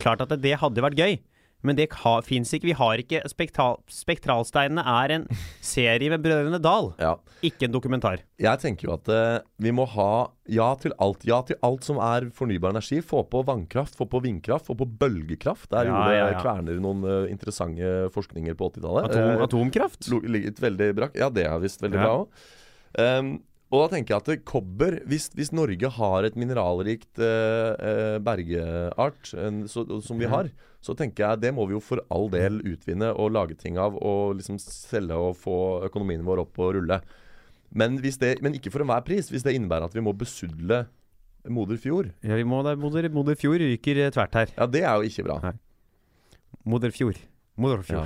Klart at det hadde vært gøy, men det fins ikke. Vi har ikke spektral, Spektralsteinene er en serie med Brødrene Dal, Ja. ikke en dokumentar. Jeg tenker jo at uh, vi må ha ja til alt. Ja til alt som er fornybar energi. Få på vannkraft, få på vindkraft, få på bølgekraft. Der Ja, gjorde ja, ja. Kverner noen uh, interessante forskninger på 80-tallet. Atom, uh, atomkraft? ligget veldig brakk. Ja, det er visst veldig bra òg. og da tenker jeg at kobber Hvis, hvis Norge har et mineralrikt uh, bergeart som vi har, så tenker jeg det må vi jo for all del utvinne og lage ting av og liksom selge og få økonomien vår opp og rulle. Men, hvis det, men ikke for enhver pris. Hvis det innebærer at vi må besudle moder fjord. Ja, vi må, det er moder, moder Fjord ryker eh, tvert her. Ja, det er jo ikke bra. Nei. Moder Fjord.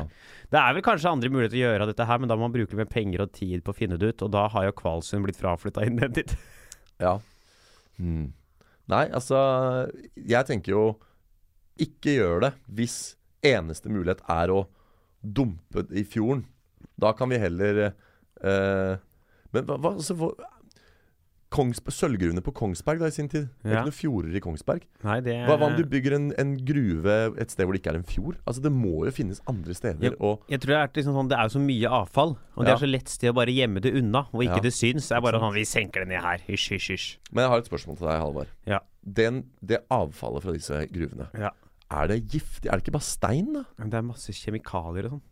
Ja. Det er vel kanskje andre muligheter å gjøre dette her, men da må man bruke mer penger og tid på å finne det ut, og da har jo Kvalsund blitt fraflytta inn dit. Ja. Hmm. Nei, altså Jeg tenker jo Ikke gjør det hvis eneste mulighet er å dumpe i fjorden. Da kan vi heller eh, Men hva, altså, hva Kongsberg, Sølvgruvene på Kongsberg da i sin tid. Det er Ja. ikke noen fjorder i Kongsberg. Nei, det Hva, hva om du bygger en, en gruve et sted hvor det ikke er en fjord? Altså Det må jo finnes andre steder. Jeg, Og Jeg tror det er, liksom sånn, det er jo så mye avfall, og det er så lett sted å bare gjemme det unna, og ikke Ja. det syns. Det er bare sånn Vi senker det ned her. Hysj, hysj, hysj. Men jeg har et spørsmål til deg, Halvard. Ja. Den, det avfallet fra disse gruvene, Ja. Er det giftig? Er det ikke bare stein, da? Men det er masse kjemikalier og sånn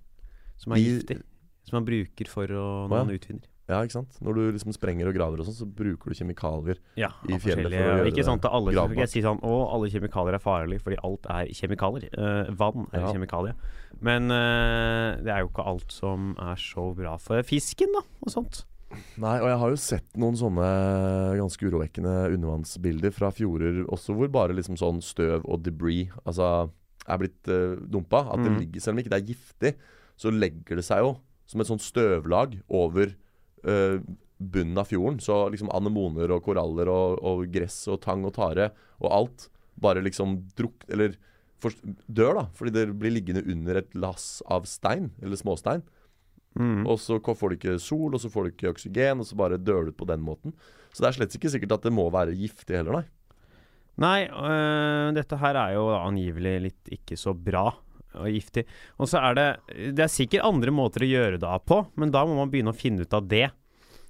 som er De- giftig. Som man bruker for å Å, når ja. man utvinner. Ja, ikke sant? Når du liksom sprenger og graver og sånn, så bruker du kjemikalier. Ja, I fjellet for å forskjellige- gjøre Ikke det at alle, skal jeg si sånn, å, alle kjemikalier er farlige, fordi alt er kjemikalier. Eh, vann er Ja. kjemikalier. Men eh, det er jo ikke alt som er så bra for fisken, da, og sånt. Nei, og jeg har jo sett noen sånne ganske urovekkende undervannsbilder fra fjorder også, hvor bare liksom sånn støv og debris altså er blitt uh, dumpa. At det Mm. ligger, selv om ikke det er giftig, så legger det seg jo som et sånt støvlag over uh, bunnen av fjorden. Så liksom anemoner og koraller og, og gress og tang og tare og alt bare liksom druk... Eller for, dør, da. Fordi det blir liggende under et lass av stein, eller småstein. Mm. Og så får du ikke sol, og så får du ikke oksygen, og så bare dør du ut på den måten. Så det er slett ikke sikkert at det må være giftig heller, nei. Nei, øh, dette her er jo angivelig litt ikke så bra og giftig. Og så er det Det er sikkert andre måter å gjøre det på, men da må man begynne å finne ut av det.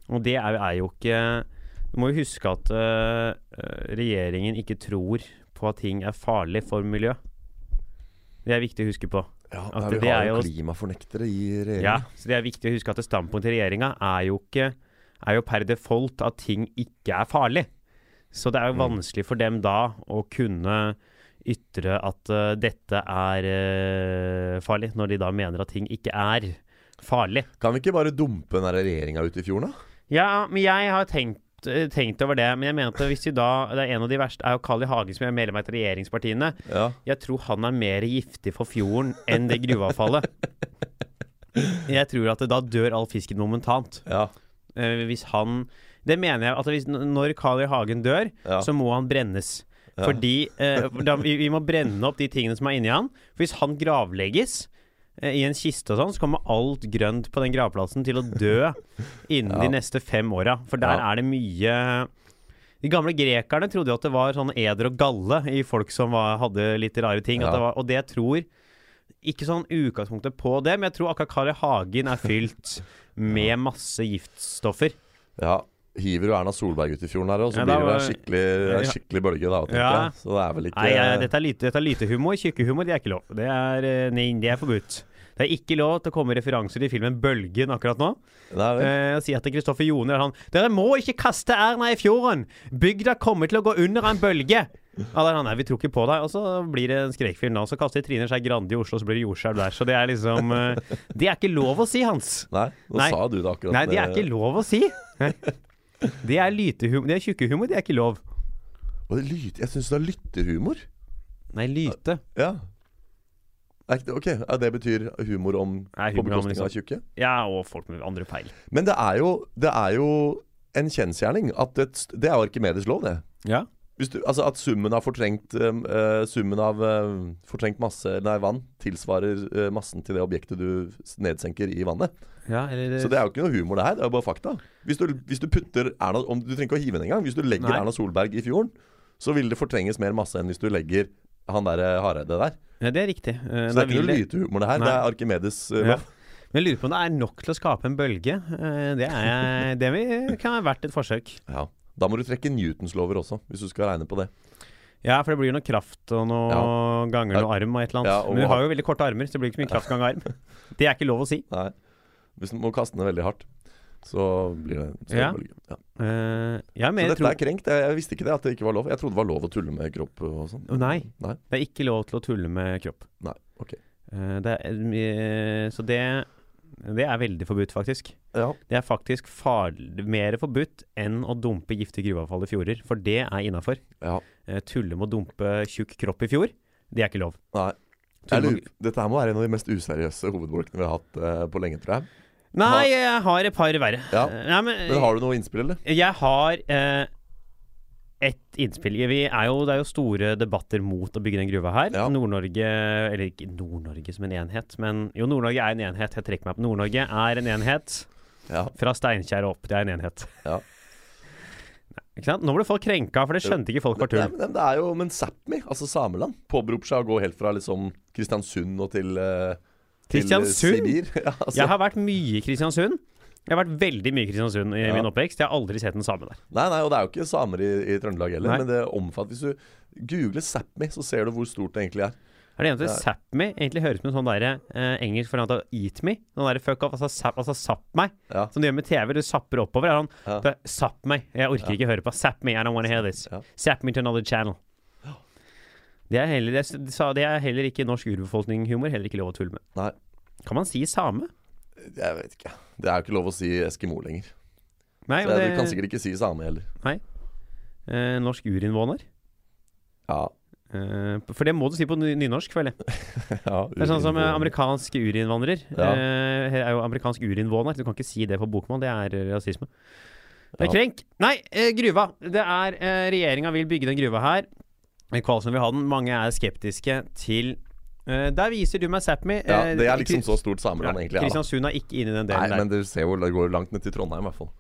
Og det er, er jo ikke Du må jo huske at øh, øh, regjeringen ikke tror på at ting er farlig for miljø. Det er viktig å huske på. Ja, At Vi har jo klimafornektere i Ja, så det er viktig å huske at standpunktet til regjeringa er jo ikke Er jo per default at ting ikke er farlig. Så det er jo Mm. vanskelig for dem da å kunne ytre at uh, dette er uh, farlig, når de da mener at ting ikke er farlig. Kan vi ikke bare dumpe den regjeringa ut i fjorden, da? Ja, men jeg har tenkt eh, tenkt over det, men jeg mente hvis vi da Det er en av de verste er jo Carl I. Hagen, som er medlem av et regjeringspartiene. Ja. Jeg tror han er mer giftig for fjorden enn det gruveavfallet. Jeg tror at da dør all fisken momentant. Ja. Uh, hvis han Det mener jeg at hvis, når Carl I. Hagen dør, Ja. så må han brennes. Fordi uh, da, vi, vi må brenne opp de tingene som er inni han. For hvis han gravlegges i en kiste og sånn, så kommer alt grønt på den gravplassen til å dø innen Ja. de neste fem åra. For der Ja. er det mye De gamle grekerne trodde jo at det var sånn eder og galle i folk som var, hadde litt rare ting. Ja. det var, og det tror Ikke sånn utgangspunktet på det, men jeg tror akkurat Carl Hagen er fylt med masse giftstoffer. ja. Hiver du Erna Solberg ut i fjorden her, og så Ja, blir det en skikkelig, en skikkelig bølge, da, tenker Ja. jeg. Så det er vel ikke Nei, ja, dette er lite, dette er lite humor. Tjukkehumor, det er ikke lov. Det er, eh, nei, det er forbudt. Det er ikke lov til å komme referanser til filmen 'Bølgen' akkurat nå. Nei. Eh, og si at Kristoffer Joner er han 'Dere må ikke kaste Erna i fjorden! Bygda kommer til å gå under en bølge!' Ja, der er han, nei, vi tror ikke på deg. Og så blir det en skrekkfilm da. Så kaster Trine Skei Grande i Oslo, så blir det jordskjelv der. Så det er liksom eh, Det er ikke lov å si, Hans. Nei, nå Nei. sa du det akkurat. Nei, det er ikke lov å si. Det er lytehumor. Det er tjukkehumor, det er ikke lov. Og det lyte, Jeg syns det er lytterhumor. Nei, lyte. Ja. Er ikke det- Ok, ja, det betyr humor om Nei, på om bekostning av liksom- tjukke? Ja, og folk med andre feil. Men det er jo, det er jo en kjensgjerning at et, st- Det er jo Arkimedes lov, det. Ja. Hvis du, altså At summen av fortrengt eh, Summen av uh, fortrengt masse Nei, vann tilsvarer uh, massen til det objektet du nedsenker i vannet. ja eller Så det er jo ikke noe humor, det her. Det er jo bare fakta. Hvis du, hvis du putter Erna om, Du trenger ikke å hive den engang. Hvis du legger Nei. Erna Solberg i fjorden, så vil det fortrenges mer masse enn hvis du legger han der Hareide der. Ja, det er riktig. Så det er ikke noe lytehumor, det her. Nei. Det er Arkimedes eh, Ja. Men jeg lurer på om det er nok til å skape en bølge. Det, er, det kan ha vært et forsøk. Ja. Da må du trekke Newtons lover også, hvis du skal regne på det. Ja, for det blir jo noe kraft og noe ganger noe arm og et eller annet. Ja, Men du har jo veldig korte armer, så det blir ikke så mye kraft ganger arm. Det er ikke lov å si. Nei. Hvis du må kaste den veldig hardt, så blir det en Ja. bølge. Ja. Eh, Så dette tro, er krenkt. Jeg, jeg visste ikke det, at det ikke var lov. Jeg trodde det var lov å tulle med kropp og sånn. Nei. Nei. det er ikke lov til å tulle med kropp. Nei. Ok. Uh, det er, uh, så det, det er veldig forbudt, faktisk. Ja. Det er faktisk farlig, mer forbudt enn å dumpe giftig gruveavfall i fjorder, for det er innafor. ja. Eh, tulle med å dumpe tjukk kropp i fjord, det er ikke lov. Nei. Lurer, dette her må være en av de mest useriøse hovedbolkene vi har hatt eh, på lenge, tror jeg. Nei, jeg har et par verre. Ja. Eh, nei, men, Men har du noe innspill, eller? Jeg har eh, ett innspill. Vi er jo, det er jo store debatter mot å bygge den gruva her. Ja. Nord-Norge Eller ikke Nord-Norge som en enhet, men jo, Nord-Norge er en enhet. Jeg trekker meg opp. Nord-Norge er en enhet. Ja. Fra Steinkjer opp. Det er en enhet. Ja. Nå ble folk krenka, for det skjønte ikke folk var tull. men det er jo Men Sápmi, altså sameland, påberoper seg å gå helt fra liksom Kristiansund og til eh, til Kristiansund? Sibir. ja, altså. Jeg har vært mye i Kristiansund. Jeg har vært veldig mye i Kristiansund i Ja. min oppvekst. Jeg har aldri sett en same der. Nei, nei, og det er jo ikke samer i, i Trøndelag heller, Nei. men det omfatter Hvis du googler Sápmi, så ser du hvor stort det egentlig er. Er det eneste Sápmi egentlig høres ut som sånn derre eh, engelsk foran av eat me? Sånn derre fuck off, altså zap, altså sap meg. Ja. Som du gjør med TV. Du sapper oppover. Er han Ja. Sapp meg. Jeg orker Ja. ikke høre på. Sap me, I don't wanna hear this. Ja. Zap me to another channel. Det er heller, det, det er heller ikke norsk urbefolkning-humor. Heller ikke lov å tulle med. Nei. Kan man si same? Jeg vet ikke. Det er jo ikke lov å si Eskimo lenger. Nei, men jeg, du kan sikkert ikke si same heller. eh, norsk urinnvåner. Ja. Eh, for det må du si på nynorsk, føler jeg. ja Det er sånn som eh, amerikansk urinnvandrer. Ja. Eh, her er jo amerikansk urinnvåner. Du kan ikke si det på bokmål. Det er eh, rasisme. Det er Ja. krenk. Nei, eh, gruva. Det er eh, Regjeringa vil bygge den gruva her. Kvalsen vil ha den. Mange er skeptiske til eh, Der viser du meg Sápmi. Ja, det er liksom så stort sameland, egentlig. Ja. Kristiansund er ikke inne i den Nei, der. men du ser jo det går langt ned til Trondheim, i hvert fall.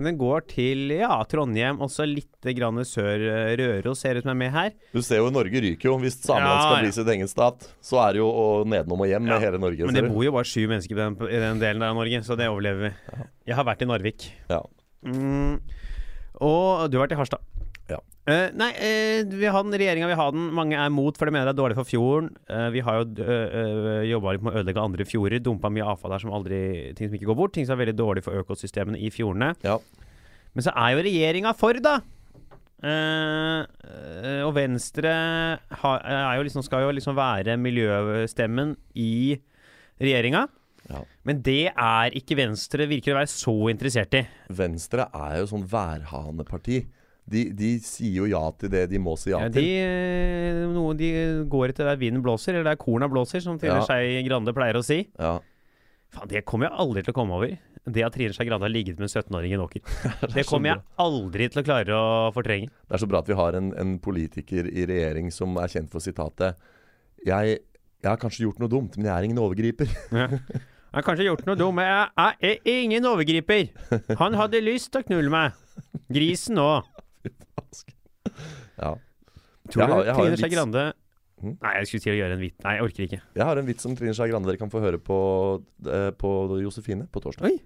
Men den går til ja, Trondheim, også litt grann sør. eh, Røros ser ut som er med her. Du ser jo Norge ryker jo. Hvis sameland Ja, skal bli sin egen stat, så er det jo og nedenom og hjem med Ja, hele Norge. Men det bor jo bare sju mennesker i den, i den delen der av Norge, så det overlever vi. Jeg har vært i Narvik. Ja. Mm, og du har vært i Harstad. Eh, nei, uh, vi har den, regjeringa vil ha den. Mange er mot, for de mener det er dårlig for fjorden. Uh, vi har jo uh, jobba litt med å ødelegge andre fjorder. Dumpa mye avfall der som aldri Ting som ikke går bort. Ting som er veldig dårlig for økosystemene i fjordene. Ja. Men så er jo regjeringa for, da. Og Venstre har, jo liksom, skal jo liksom være miljøstemmen i regjeringa. Ja. Men det er ikke Venstre virker å være så interessert i. Venstre er jo sånn værhaneparti. De, de sier jo ja til det de må si ja, Ja, til. De, noe, de går etter der vinden blåser, eller der korna blåser, som Trine Ja. Skei Grande pleier å si. Ja. Faen, det kommer jeg aldri til å komme over. Det at Trine Skei Grande har ligget med en 17-åring i Nåker. Det kommer jeg aldri til å klare å fortrenge. Det er så bra at vi har en, en politiker i regjering som er kjent for sitatet jeg, jeg har kanskje gjort noe dumt, men jeg er ingen overgriper. Ja. Jeg har kanskje gjort noe dumt, men jeg, jeg er ingen overgriper. Han hadde lyst til å knulle meg. Grisen òg. Ja. Tror Jeg du har- jeg har Trine Skei. Grande Mhm. Nei, jeg skulle til å gjøre en vits. Nei, jeg orker ikke. Jeg har en vits om Trine Skei Grande dere kan få høre på, eh, på Josefine på torsdag. Oi.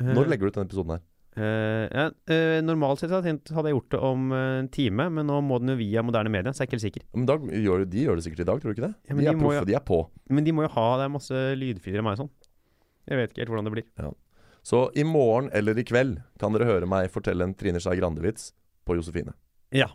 Når legger du ut denne episoden her? Uh, ja, uh, normalt sett hadde jeg gjort det om eh, en time, men nå må den jo via moderne media, så jeg er ikke helt sikker. Men da gjør, de gjør det sikkert i dag, tror du ikke det? Ja, de er proffe, jo- de er på. Men de må jo ha Det er masse lydfiler av meg og sånn. Jeg vet ikke helt hvordan det blir. Så i morgen eller i kveld kan dere høre meg fortelle en Trine Skei Grande-vits på Josefine. Ja.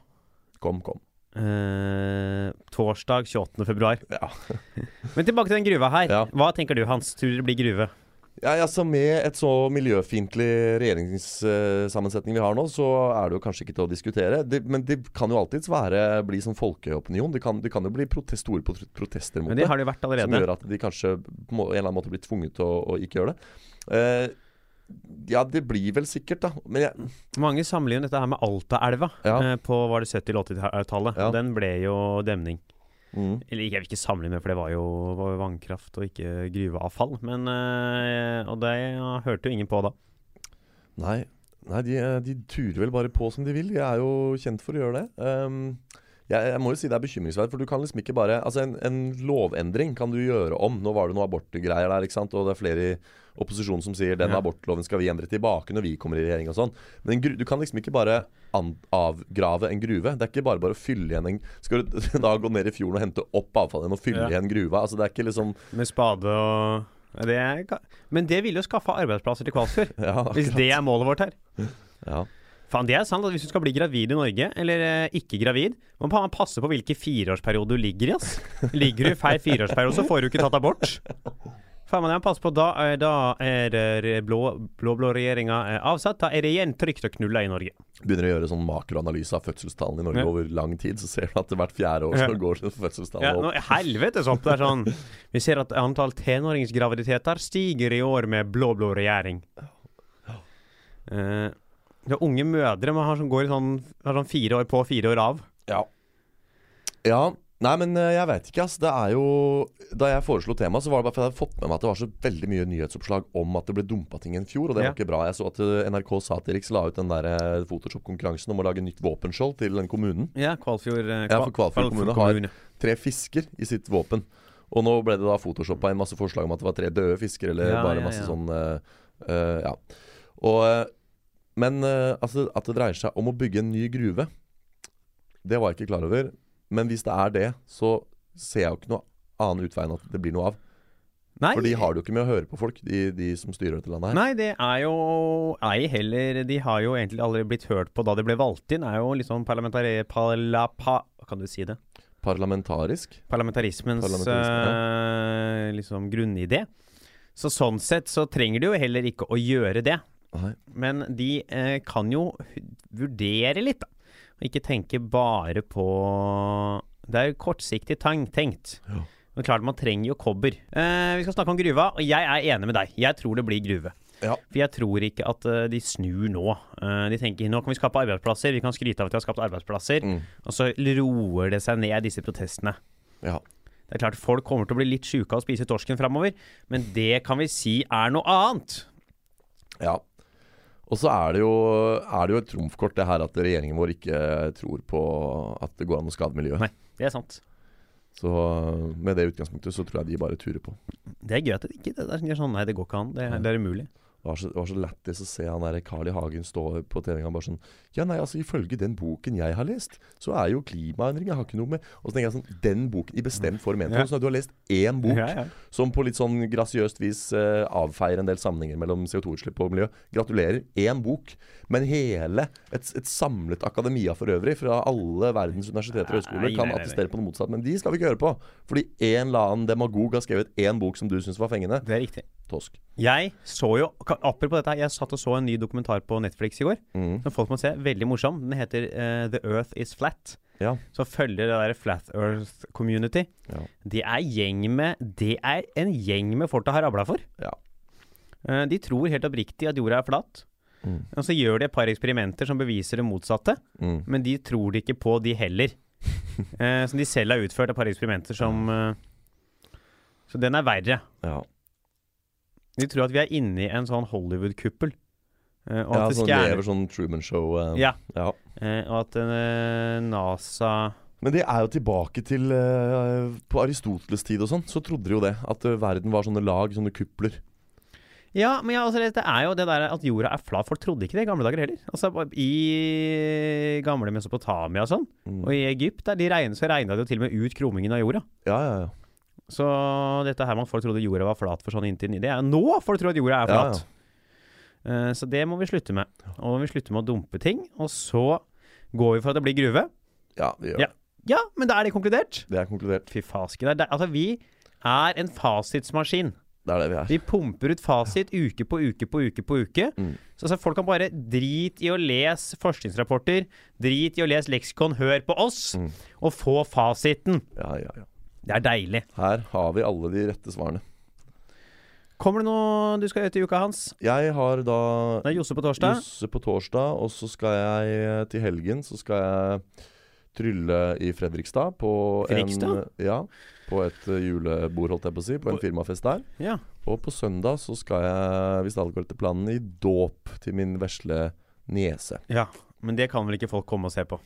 Kom, kom. Eh, torsdag 28. februar. Ja. Men tilbake til den gruva her. Ja. Hva tenker du, Hans? Tror du det blir gruve? Ja, altså Med et så miljøfiendtlig regjeringssammensetning vi har nå, så er det jo kanskje ikke til å diskutere. Det, men det kan jo alltids være, bli sånn folkeopinion. Det kan, det kan jo bli protest, store protester mot Men det det. har det vært Som gjør at de kanskje på en eller annen måte blir tvunget til å, å ikke gjøre det. Eh, ja, det blir vel sikkert, da. Men jeg, Mange sammenligner dette her med Altaelva Ja. eh, på var det 70- eller 80-tallet. Ja. Den ble jo demning. mm, Eller jeg vil ikke sammenligne med, for det var jo, var jo vannkraft og ikke gruveavfall. Men eh, Og det hørte jo ingen på da. Nei, nei de, eh, de turer vel bare på som de vil. De er jo kjent for å gjøre det. Um, jeg, jeg må jo si det er bekymringsverdig, for du kan liksom ikke bare Altså, en, en lovendring kan du gjøre om. Nå var det noe abortgreier der, ikke sant, og det er flere i opposisjonen som sier den abortloven skal vi endre tilbake når vi kommer i regjering og sånn. Men du kan liksom ikke bare avgrave en gruve. Det er ikke bare bare å fylle igjen en Skal du da gå ned i fjorden og hente opp avfallet og fylle Ja. igjen gruva? Altså, det er ikke liksom Med spade og det er, Men det vil jo skaffe arbeidsplasser til Kvalsfjord. Ja, Hvis det er målet vårt her. Ja. Faen, det er sant at Hvis du skal bli gravid i Norge, eller eh, ikke gravid, må man passe på hvilken fireårsperiode du ligger i. ass Ligger du i feil fireårsperiode, så får du ikke tatt abort. Jeg må på Da, er- da er blå, blå-blå regjeringa blå avsatt. Da er det igjen trygt å knulle i Norge. Begynner å gjøre sånn makroanalyse av fødselstallene i Norge Ja. over lang tid, så ser du at hvert fjerde år så Ja. går Ja, fødselstallene nå, opp. helvetes opp. Det er sånn Vi ser at antall tenåringsgraviditeter stiger i år med blå-blå regjering. Uh, det er unge mødre man har som går i sånn, har sånn fire år på, fire år av. Ja. ja. Nei, men eh, jeg veit ikke, ass. Det er jo Da jeg foreslo temaet, så var det bare fordi jeg hadde fått med meg at det var så veldig mye nyhetsoppslag om at det ble dumpa ting en fjor, og det Ja. var ikke bra. Jeg så at eh, NRK Satiriks la ut den der eh, Photoshop-konkurransen om å lage nytt våpenskjold til den kommunen. Ja, Kvalfjord eh, Ja, for Kvalfjord kommune har- Tre fisker i sitt våpen. Og nå ble det da photoshoppa inn masse forslag om at det var tre døde fisker, eller Ja, bare masse sånn uh, uh, Ja. Og Men uh, altså, at det dreier seg om å bygge en ny gruve, det var jeg ikke klar over. Men hvis det er det, så ser jeg jo ikke noe annen utvei enn at det blir noe av. Nei, For de har det jo ikke med å høre på folk, de, de som styrer dette landet her. Nei, det er jo ei heller De har jo egentlig aldri blitt hørt på da de ble valgt inn. Er jo liksom parlamentari... Parla, pa, kan du si det? Parlamentarisk. Parlamentarismens Parlamentarisme, eh, liksom grunnidé. Så sånn sett så trenger de jo heller ikke å gjøre det. Nei. Men de eh, kan jo vurdere litt, da. Ikke tenke bare på Det er jo kortsiktig tenkt. Ja. Men klart man trenger jo kobber. Eh, vi skal snakke om gruva, og jeg er enig med deg. Jeg tror det blir gruve. Ja. For jeg tror ikke at uh, de snur nå. Uh, de tenker nå kan vi skape arbeidsplasser, vi kan skryte av at vi har skapt arbeidsplasser. Mm. Og så roer det seg ned, disse protestene. Ja. Det er klart Folk kommer til å bli litt sjuke av å spise torsken framover, men det kan vi si er noe annet. Ja. Og så er det, jo, er det jo et trumfkort det her at regjeringen vår ikke tror på at det går an å skade miljøet. Nei. Det er sant. Så med det utgangspunktet så tror jeg de bare turer på. Det er gøy at det ikke det er sånn Nei, det går ikke an. Det, det er umulig. Det var så, det var så lættis å se han der Carl I. Hagen stå på treninga bare sånn Ja, nei, altså ifølge den boken jeg har lest, så er jo klimaendringer har ikke noe med Og så tenker jeg sånn Den boken i bestemt form ment Ja. sånn at du har lest én bok Ja, ja. som på litt sånn grasiøst vis uh, avfeier en del sammenhenger mellom CO2-utslipp og miljø. Gratulerer. Én bok. Men hele, et, et samlet akademia for øvrig, fra alle verdens universiteter og høyskoler, kan attestere på noe motsatt. Men de skal vi ikke høre på. Fordi en eller annen demagog har skrevet én bok som du syns var fengende. Det er riktig. Tosk. Jeg så jo Apropos dette, jeg satt og så en ny dokumentar på Netflix i går. Mm. Som folk må se. Veldig morsom. Den heter uh, The Earth Is Flat. Ja. Så følger det der Flat Earth Community. Ja. Det er gjeng med Det er en gjeng med folk det har rabla for. Ja. Uh, de tror helt oppriktig at jorda er flat. Mm. Og så gjør de et par eksperimenter som beviser det motsatte. Mm. Men de tror det ikke på, de heller. uh, som de selv har utført et par eksperimenter som uh, Så den er verre. ja. De tror at vi er inne i en sånn Hollywood-kuppel. Uh, og ja, at det sånn lever sånn Truman Show. Uh, Ja. ja. Uh, og at NASA Men det er jo tilbake til På Aristoteles tid og sånn, så trodde de jo det. At verden var sånne lag, sånne kupler. Ja, men ja, altså, det er jo det der at jorda er flat. Folk trodde ikke det i gamle dager heller. Altså, I gamle Mesopotamia og sånn, Mm. og i Egypt, der de regnet, så regna de jo til og med ut krumingen av jorda. Ja, ja, ja. Så dette her at folk trodde jorda var flat for sånn inntil det er nå folk tror at jorda er Ja, flat. Eh, så det må vi slutte med. Og vi slutter med å dumpe ting. Og så går vi for at det blir gruve. ja vi gjør Ja. det. Ja, men da er det konkludert. Det er konkludert. Fy det- altså, vi er en fasitsmaskin. Det er det vi er. Vi pumper ut fasit uke på uke på uke på uke. Mm. Så altså, folk kan bare drit i å lese forskningsrapporter, drit i å lese leksikon, hør på oss, Mm. og få fasiten. Ja, ja, ja. Det er deilig. Her har vi alle de rette svarene. Kommer det noe du skal gjøre til uka, Hans? Jeg har da Det er Josse på torsdag. Josse på torsdag, og så skal jeg eh, til helgen Så skal jeg trylle i Fredrikstad på Fredrikstad? en Ja, på et eh, julebord, holdt jeg på å si. På en firmafest der. Ja. Og på søndag så skal jeg, hvis alt går etter planen, i dåp til min vesle niese. ja. Men det kan vel ikke folk komme og se på?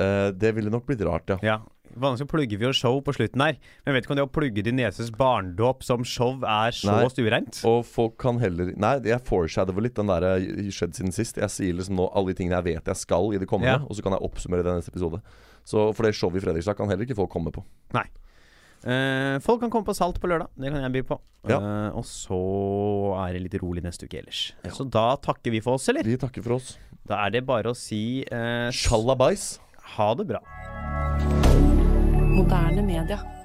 Eh, det ville nok blitt rart, ja. Ja. Vanligvis plugger vi jo show på slutten her, men jeg vet ikke om det å plugge din nieses barndåp som show er så Nei. stuereint. Og folk kan heller Nei, jeg foreshadower litt den der eh, skjedd siden sist. Jeg sier liksom nå alle de tingene jeg vet jeg skal i det kommende, Ja. og så kan jeg oppsummere det i neste episode. Så for det showet i Fredrikstad kan heller ikke folk komme på. Eh, folk kan komme på Salt på lørdag. Det kan jeg by på. Ja. Eh, og så er det litt rolig neste uke ellers. Så da takker vi for oss, eller? Vi takker for oss. Da er det bare å si eh, Sjalabais. ha det bra. Moderne media.